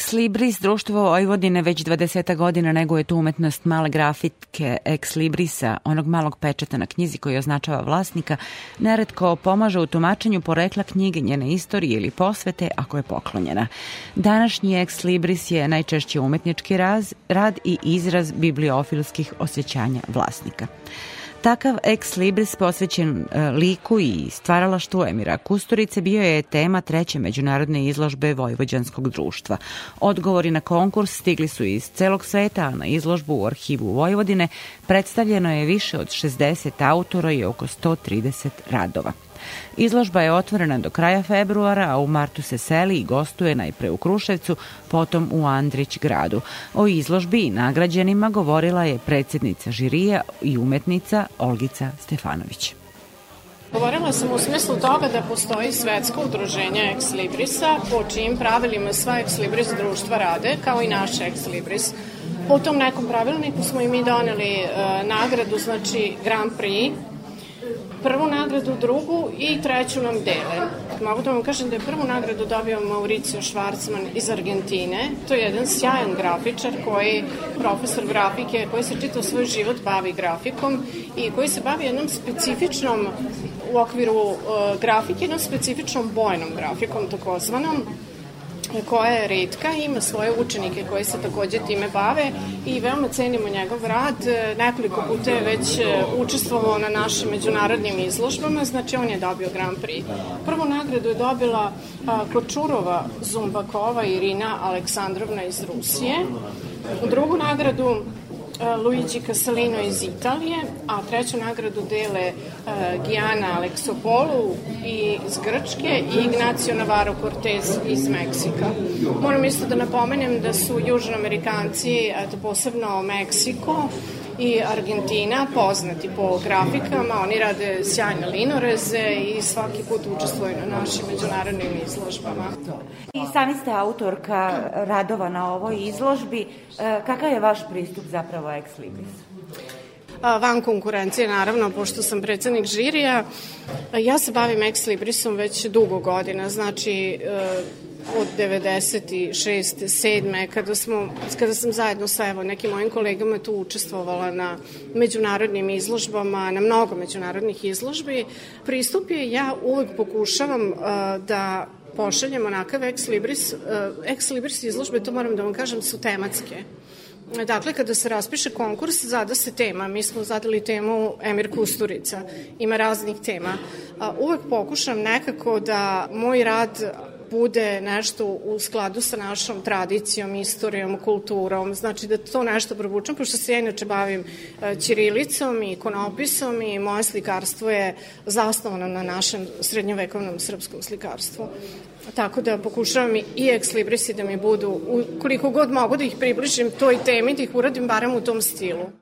Ex Libris, društvo Vojvodine već 20 godina neguje tu umetnost male grafitke Ex Librisa, onog malog pečeta na knjizi koji označava vlasnika, neretko pomaže u tumačenju porekla knjige, njene istorije ili posvete ako je poklonjena. Današnji Ex Libris je najčešće umetnički raz, rad i izraz bibliofilskih osjećanja vlasnika. Takav ex libris posvećen e, liku i stvaralaštvu Emira Kusturice bio je tema treće međunarodne izložbe Vojvođanskog društva. Odgovori na konkurs stigli su iz celog sveta, a na izložbu u arhivu Vojvodine predstavljeno je više od 60 autora i oko 130 radova. Izložba je otvorena do kraja februara, a u martu se seli i gostuje najpre u Kruševcu, potom u Andrić gradu. O izložbi i nagrađenima govorila je predsednica žirija i umetnica Olgica Stefanović. Govorila sam u smislu toga da postoji svetsko udruženje Ex Librisa, po čijim pravilima sva Ex Libris društva rade, kao i naš Ex Libris. Po tom nekom pravilniku smo i mi doneli e, nagradu, znači Grand Prix, prvu nagradu, drugu i treću nam dele. Mogu da vam kažem da je prvu nagradu dobio Mauricio Schwarzman iz Argentine. To je jedan sjajan grafičar koji, profesor grafike, koji se čitao svoj život bavi grafikom i koji se bavi jednom specifičnom u okviru uh, grafike, jednom specifičnom bojnom grafikom, takozvanom, koja je redka, ima svoje učenike koji se takođe time bave i veoma cenimo njegov rad. Nekoliko puta je već e, učestvovao na našim međunarodnim izložbama, znači on je dobio Grand Prix. Prvu nagradu je dobila Kočurova Zumbakova Irina Aleksandrovna iz Rusije. Drugu nagradu E, Luigi Casalino iz Italije, a treću nagradu dele uh, Giana Alexopolu iz Grčke i Ignacio Navarro Cortez iz Meksika. Moram isto da napomenem da su južnoamerikanci, posebno Meksiko, i Argentina poznati po grafikama, oni rade sjajne linoreze i svaki put učestvuju na našim međunarodnim izložbama. I sami ste autorka radova na ovoj izložbi. E, kakav je vaš pristup zapravo Ex Libris? van konkurencije, naravno, pošto sam predsednik žirija. Ja se bavim Ex Librisom već dugo godina, znači e, od 96. 7. kada, smo, kada sam zajedno sa evo, nekim mojim kolegama tu učestvovala na međunarodnim izložbama, na mnogo međunarodnih izložbi, pristup je ja uvek pokušavam uh, da pošaljem onakav ex libris, uh, ex libris izložbe, to moram da vam kažem, su tematske. Dakle, kada se raspiše konkurs, zada se tema. Mi smo zadali temu Emir Kusturica. Ima raznih tema. Uvek pokušam nekako da moj rad bude nešto u skladu sa našom tradicijom, istorijom, kulturom, znači da to nešto provučem, pošto se ja inače bavim e, ćirilicom i ikonopisom i moje slikarstvo je zasnovano na našem srednjovekovnom srpskom slikarstvu. Tako da pokušavam i ex da mi budu, koliko god mogu da ih približim toj temi, da ih uradim barem u tom stilu.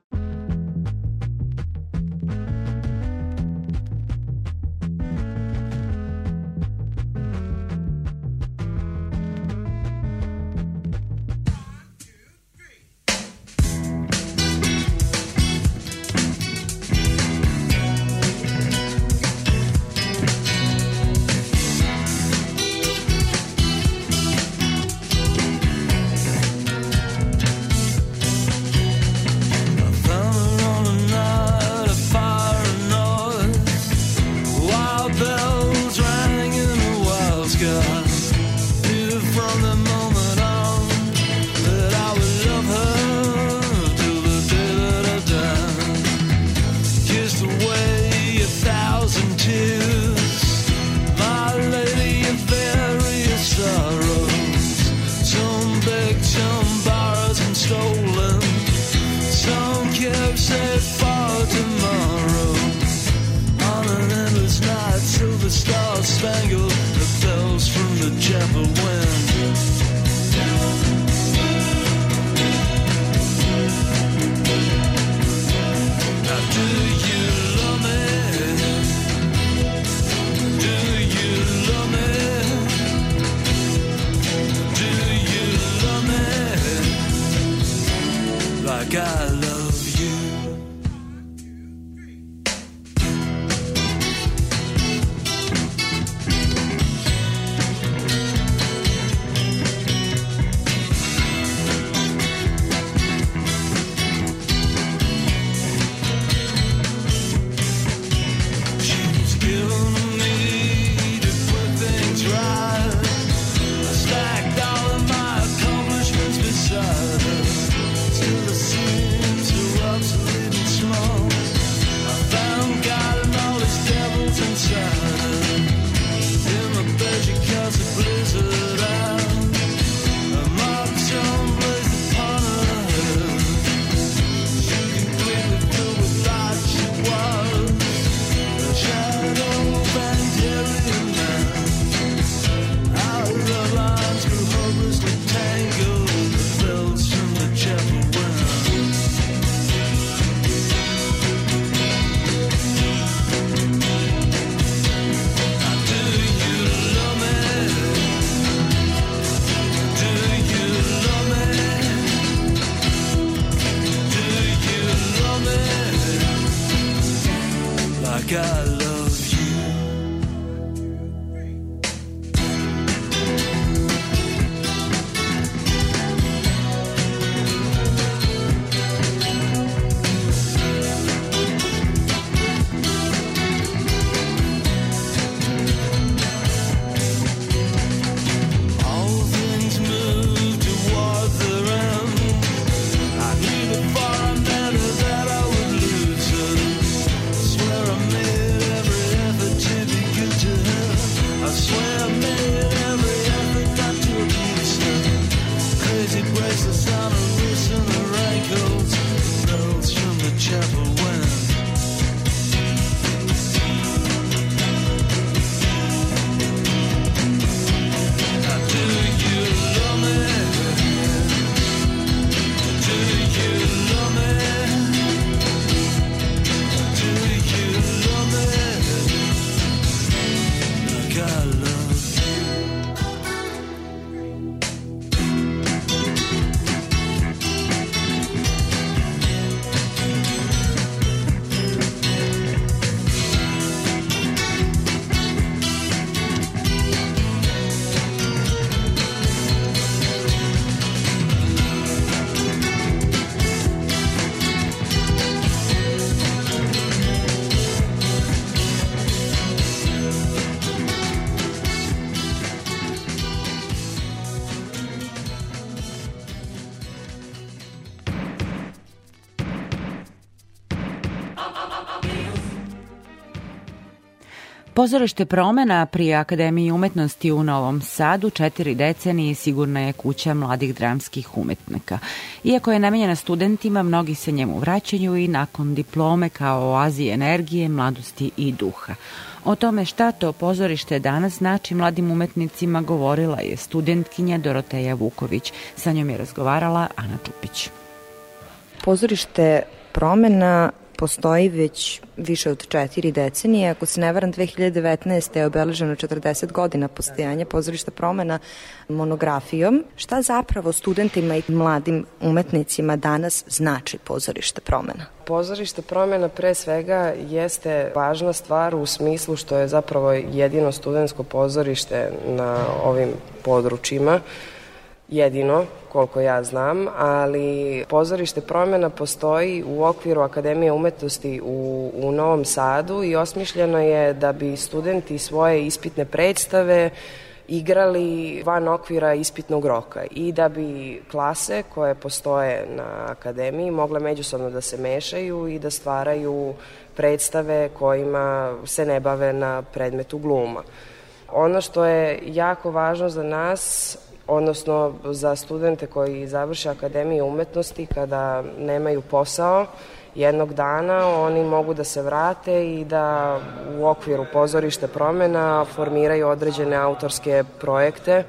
Pozorište promena pri Akademiji umetnosti u Novom Sadu četiri decenije sigurna je kuća mladih dramskih umetnika. Iako je namenjena studentima, mnogi se njemu vraćaju i nakon diplome kao oazi energije, mladosti i duha. O tome šta to pozorište danas znači mladim umetnicima govorila je studentkinja Doroteja Vuković. Sa njom je razgovarala Ana Čupić. Pozorište promena postoji već više od četiri decenije. Ako se ne varam, 2019. je obeleženo 40 godina postojanja pozorišta promena monografijom. Šta zapravo studentima i mladim umetnicima danas znači pozorište promena? Pozorište promena pre svega jeste važna stvar u smislu što je zapravo jedino studentsko pozorište na ovim područjima jedino, koliko ja znam, ali pozorište promjena postoji u okviru Akademije umetnosti u, u Novom Sadu i osmišljeno je da bi studenti svoje ispitne predstave igrali van okvira ispitnog roka i da bi klase koje postoje na akademiji mogle međusobno da se mešaju i da stvaraju predstave kojima se ne bave na predmetu gluma. Ono što je jako važno za nas odnosno za studente koji završe Akademiju umetnosti kada nemaju posao, jednog dana oni mogu da se vrate i da u okviru pozorište promena formiraju određene autorske projekte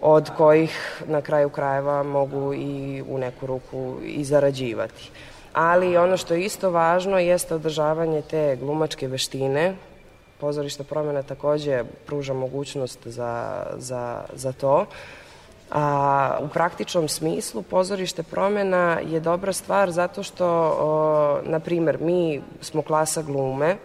od kojih na kraju krajeva mogu i u neku ruku i zarađivati. Ali ono što je isto važno jeste održavanje te glumačke veštine. Pozorište promena takođe pruža mogućnost za, za, za to. A, u praktičnom smislu pozorište promena je dobra stvar zato što, o, na primer, mi smo klasa glume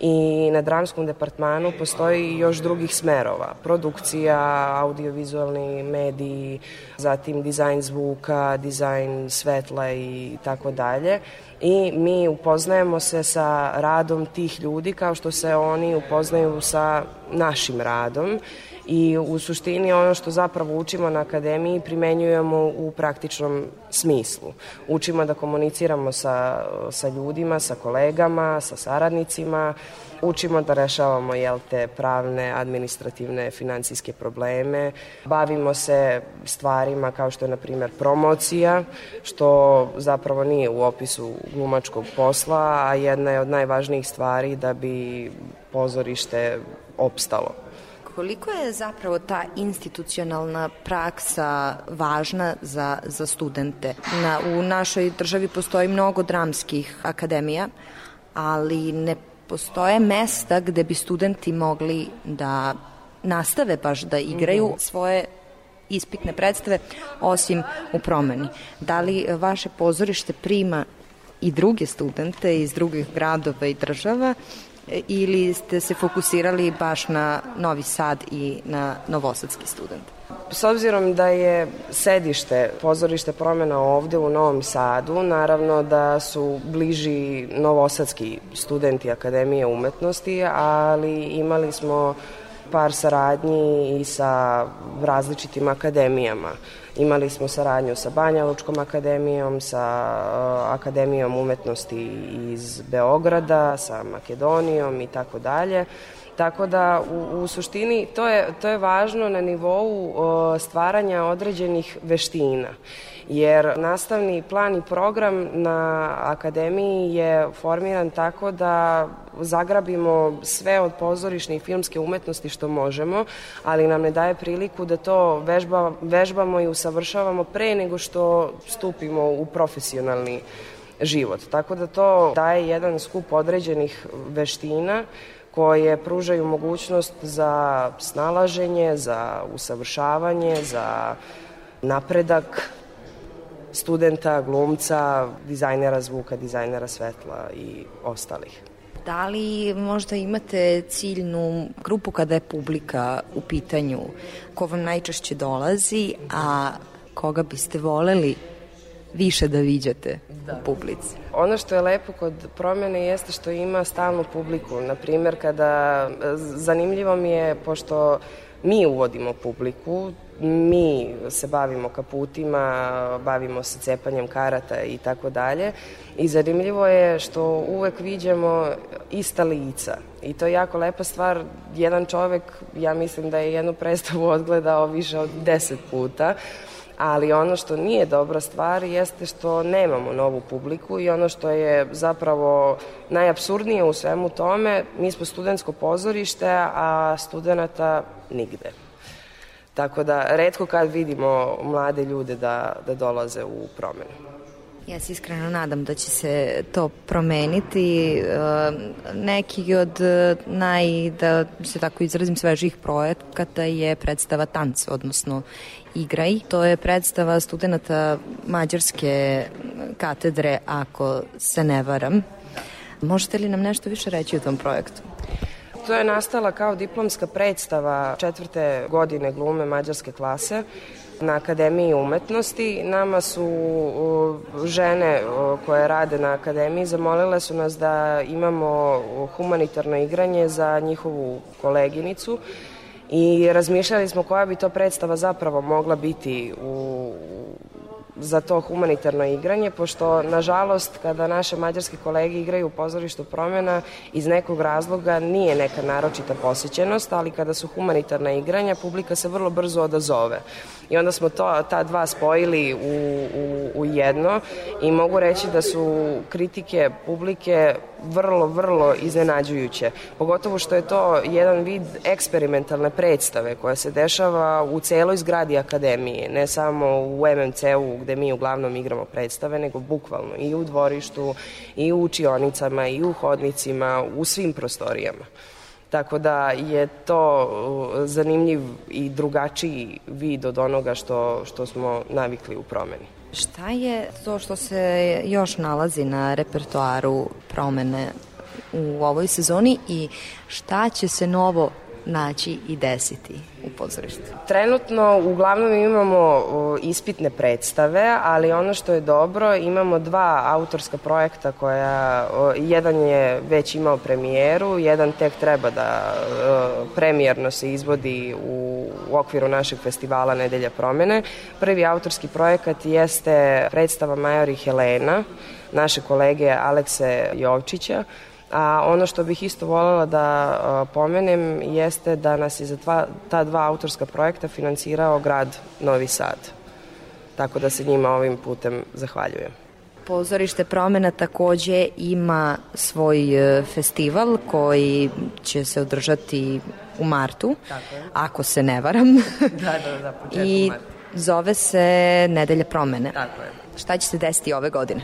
i na dramskom departmanu postoji još drugih smerova. Produkcija, audiovizualni mediji, zatim dizajn zvuka, dizajn svetla i tako dalje. I mi upoznajemo se sa radom tih ljudi kao što se oni upoznaju sa našim radom i u suštini ono što zapravo učimo na akademiji primenjujemo u praktičnom smislu. Učimo da komuniciramo sa, sa ljudima, sa kolegama, sa saradnicima, učimo da rešavamo jel te pravne, administrativne, financijske probleme, bavimo se stvarima kao što je na primjer promocija, što zapravo nije u opisu glumačkog posla, a jedna je od najvažnijih stvari da bi pozorište opstalo. Koliko je zapravo ta institucionalna praksa važna za, za studente? Na, u našoj državi postoji mnogo dramskih akademija, ali ne postoje mesta gde bi studenti mogli da nastave baš da igraju -hmm. svoje ispitne predstave, osim u promeni. Da li vaše pozorište prima i druge studente iz drugih gradova i država ili ste se fokusirali baš na Novi Sad i na novosadski student? S obzirom da je sedište pozorište promena ovde u Novom Sadu, naravno da su bliži novosadski studenti Akademije umetnosti, ali imali smo par saradnji i sa različitim akademijama. Imali smo saradnju sa Banja Lučkom akademijom, sa uh, Akademijom umetnosti iz Beograda, sa Makedonijom i tako dalje. Tako da u, u suštini to je, to je važno na nivou uh, stvaranja određenih veština jer nastavni plan i program na akademiji je formiran tako da zagrabimo sve od pozorišne i filmske umetnosti što možemo, ali nam ne daje priliku da to vežba, vežbamo i usavršavamo pre nego što stupimo u profesionalni život. Tako da to daje jedan skup određenih veština koje pružaju mogućnost za snalaženje, za usavršavanje, za napredak studenta, glumca, dizajnera zvuka, dizajnera svetla i ostalih. Da li možda imate ciljnu grupu kada je publika u pitanju, ko vam najčešće dolazi, a koga biste voleli više da viđate da. u publici? Ono što je lepo kod promene jeste što ima stalnu publiku. Na primjer, kada zanimljivo mi je, pošto mi uvodimo publiku, mi se bavimo kaputima, bavimo se cepanjem karata i tako dalje. I zanimljivo je što uvek viđamo ista lica. I to je jako lepa stvar. Jedan čovek, ja mislim da je jednu predstavu odgledao više od deset puta, ali ono što nije dobra stvar jeste što nemamo novu publiku i ono što je zapravo najabsurdnije u svemu tome, mi smo studentsko pozorište, a studenta nigde. Tako da, redko kad vidimo mlade ljude da, da dolaze u promenu. Ja se iskreno nadam da će se to promeniti. E, neki od naj, da se tako izrazim, svežih projekata je predstava Tanc, odnosno Igraj. To je predstava studenta Mađarske katedre, ako se ne varam. Možete li nam nešto više reći o tom projektu? To je nastala kao diplomska predstava četvrte godine glume mađarske klase na Akademiji umetnosti. Nama su žene koje rade na Akademiji zamolile su nas da imamo humanitarno igranje za njihovu koleginicu i razmišljali smo koja bi to predstava zapravo mogla biti u, za to humanitarno igranje, pošto, nažalost, kada naše mađarske kolege igraju u pozorištu promjena, iz nekog razloga nije neka naročita posjećenost, ali kada su humanitarna igranja, publika se vrlo brzo odazove. I onda smo to, ta dva spojili u, u, u jedno i mogu reći da su kritike publike vrlo, vrlo iznenađujuće. Pogotovo što je to jedan vid eksperimentalne predstave koja se dešava u celoj zgradi akademije, ne samo u MMC-u gde mi uglavnom igramo predstave, nego bukvalno i u dvorištu, i u učionicama, i u hodnicima, u svim prostorijama. Tako da je to zanimljiv i drugačiji vid od onoga što, što smo navikli u promeni. Šta je to što se još nalazi na repertoaru promene u ovoj sezoni i šta će se novo naći i desiti u pozorištu? Trenutno uglavnom imamo ispitne predstave, ali ono što je dobro, imamo dva autorska projekta koja, jedan je već imao premijeru, jedan tek treba da premijerno se izvodi u, u okviru našeg festivala Nedelja promene. Prvi autorski projekat jeste predstava Majori Helena, naše kolege Alekse Jovčića, A ono što bih isto voljela da pomenem jeste da nas je za dva, ta dva autorska projekta finansirao grad Novi Sad. Tako da se njima ovim putem zahvaljujem. Pozorište promena takođe ima svoj e, festival koji će se održati u martu, Tako je. ako se ne varam. [LAUGHS] da, da, da, početku I marta. zove se Nedelja promene. Tako je. Šta će se desiti ove godine?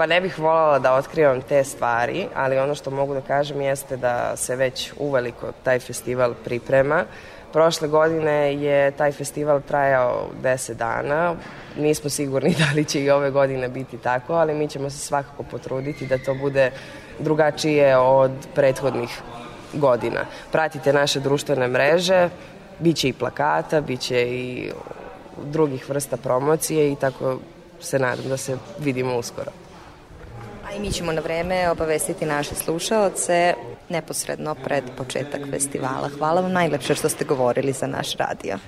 Pa ne bih voljela da otkrivam te stvari, ali ono što mogu da kažem jeste da se već uveliko taj festival priprema. Prošle godine je taj festival trajao 10 dana. Nismo sigurni [LAUGHS] da li će i ove godine biti tako, ali mi ćemo se svakako potruditi da to bude drugačije od prethodnih godina. Pratite naše društvene mreže, biće i plakata, biće i drugih vrsta promocije i tako se nadam da se vidimo uskoro. A i mi ćemo na vreme obavestiti naše slušaoce neposredno pred početak festivala. Hvala vam najlepše što ste govorili za naš radio.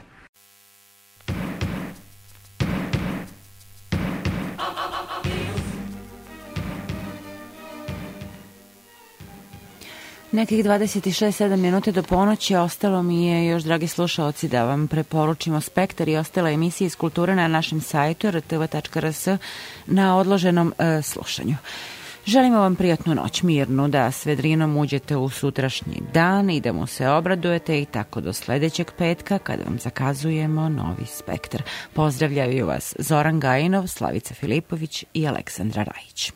Nekih 26-7 minuta do ponoći ostalo mi je još, dragi slušalci, da vam preporučimo Spektar i ostale emisije iz kulture na našem sajtu rtv.rs na odloženom e, slušanju. Želimo vam prijatnu noć, mirnu, da s vedrinom uđete u sutrašnji dan i da mu se obradujete i tako do sledećeg petka kada vam zakazujemo novi spektar. Pozdravljaju vas Zoran Gajinov, Slavica Filipović i Aleksandra Rajić.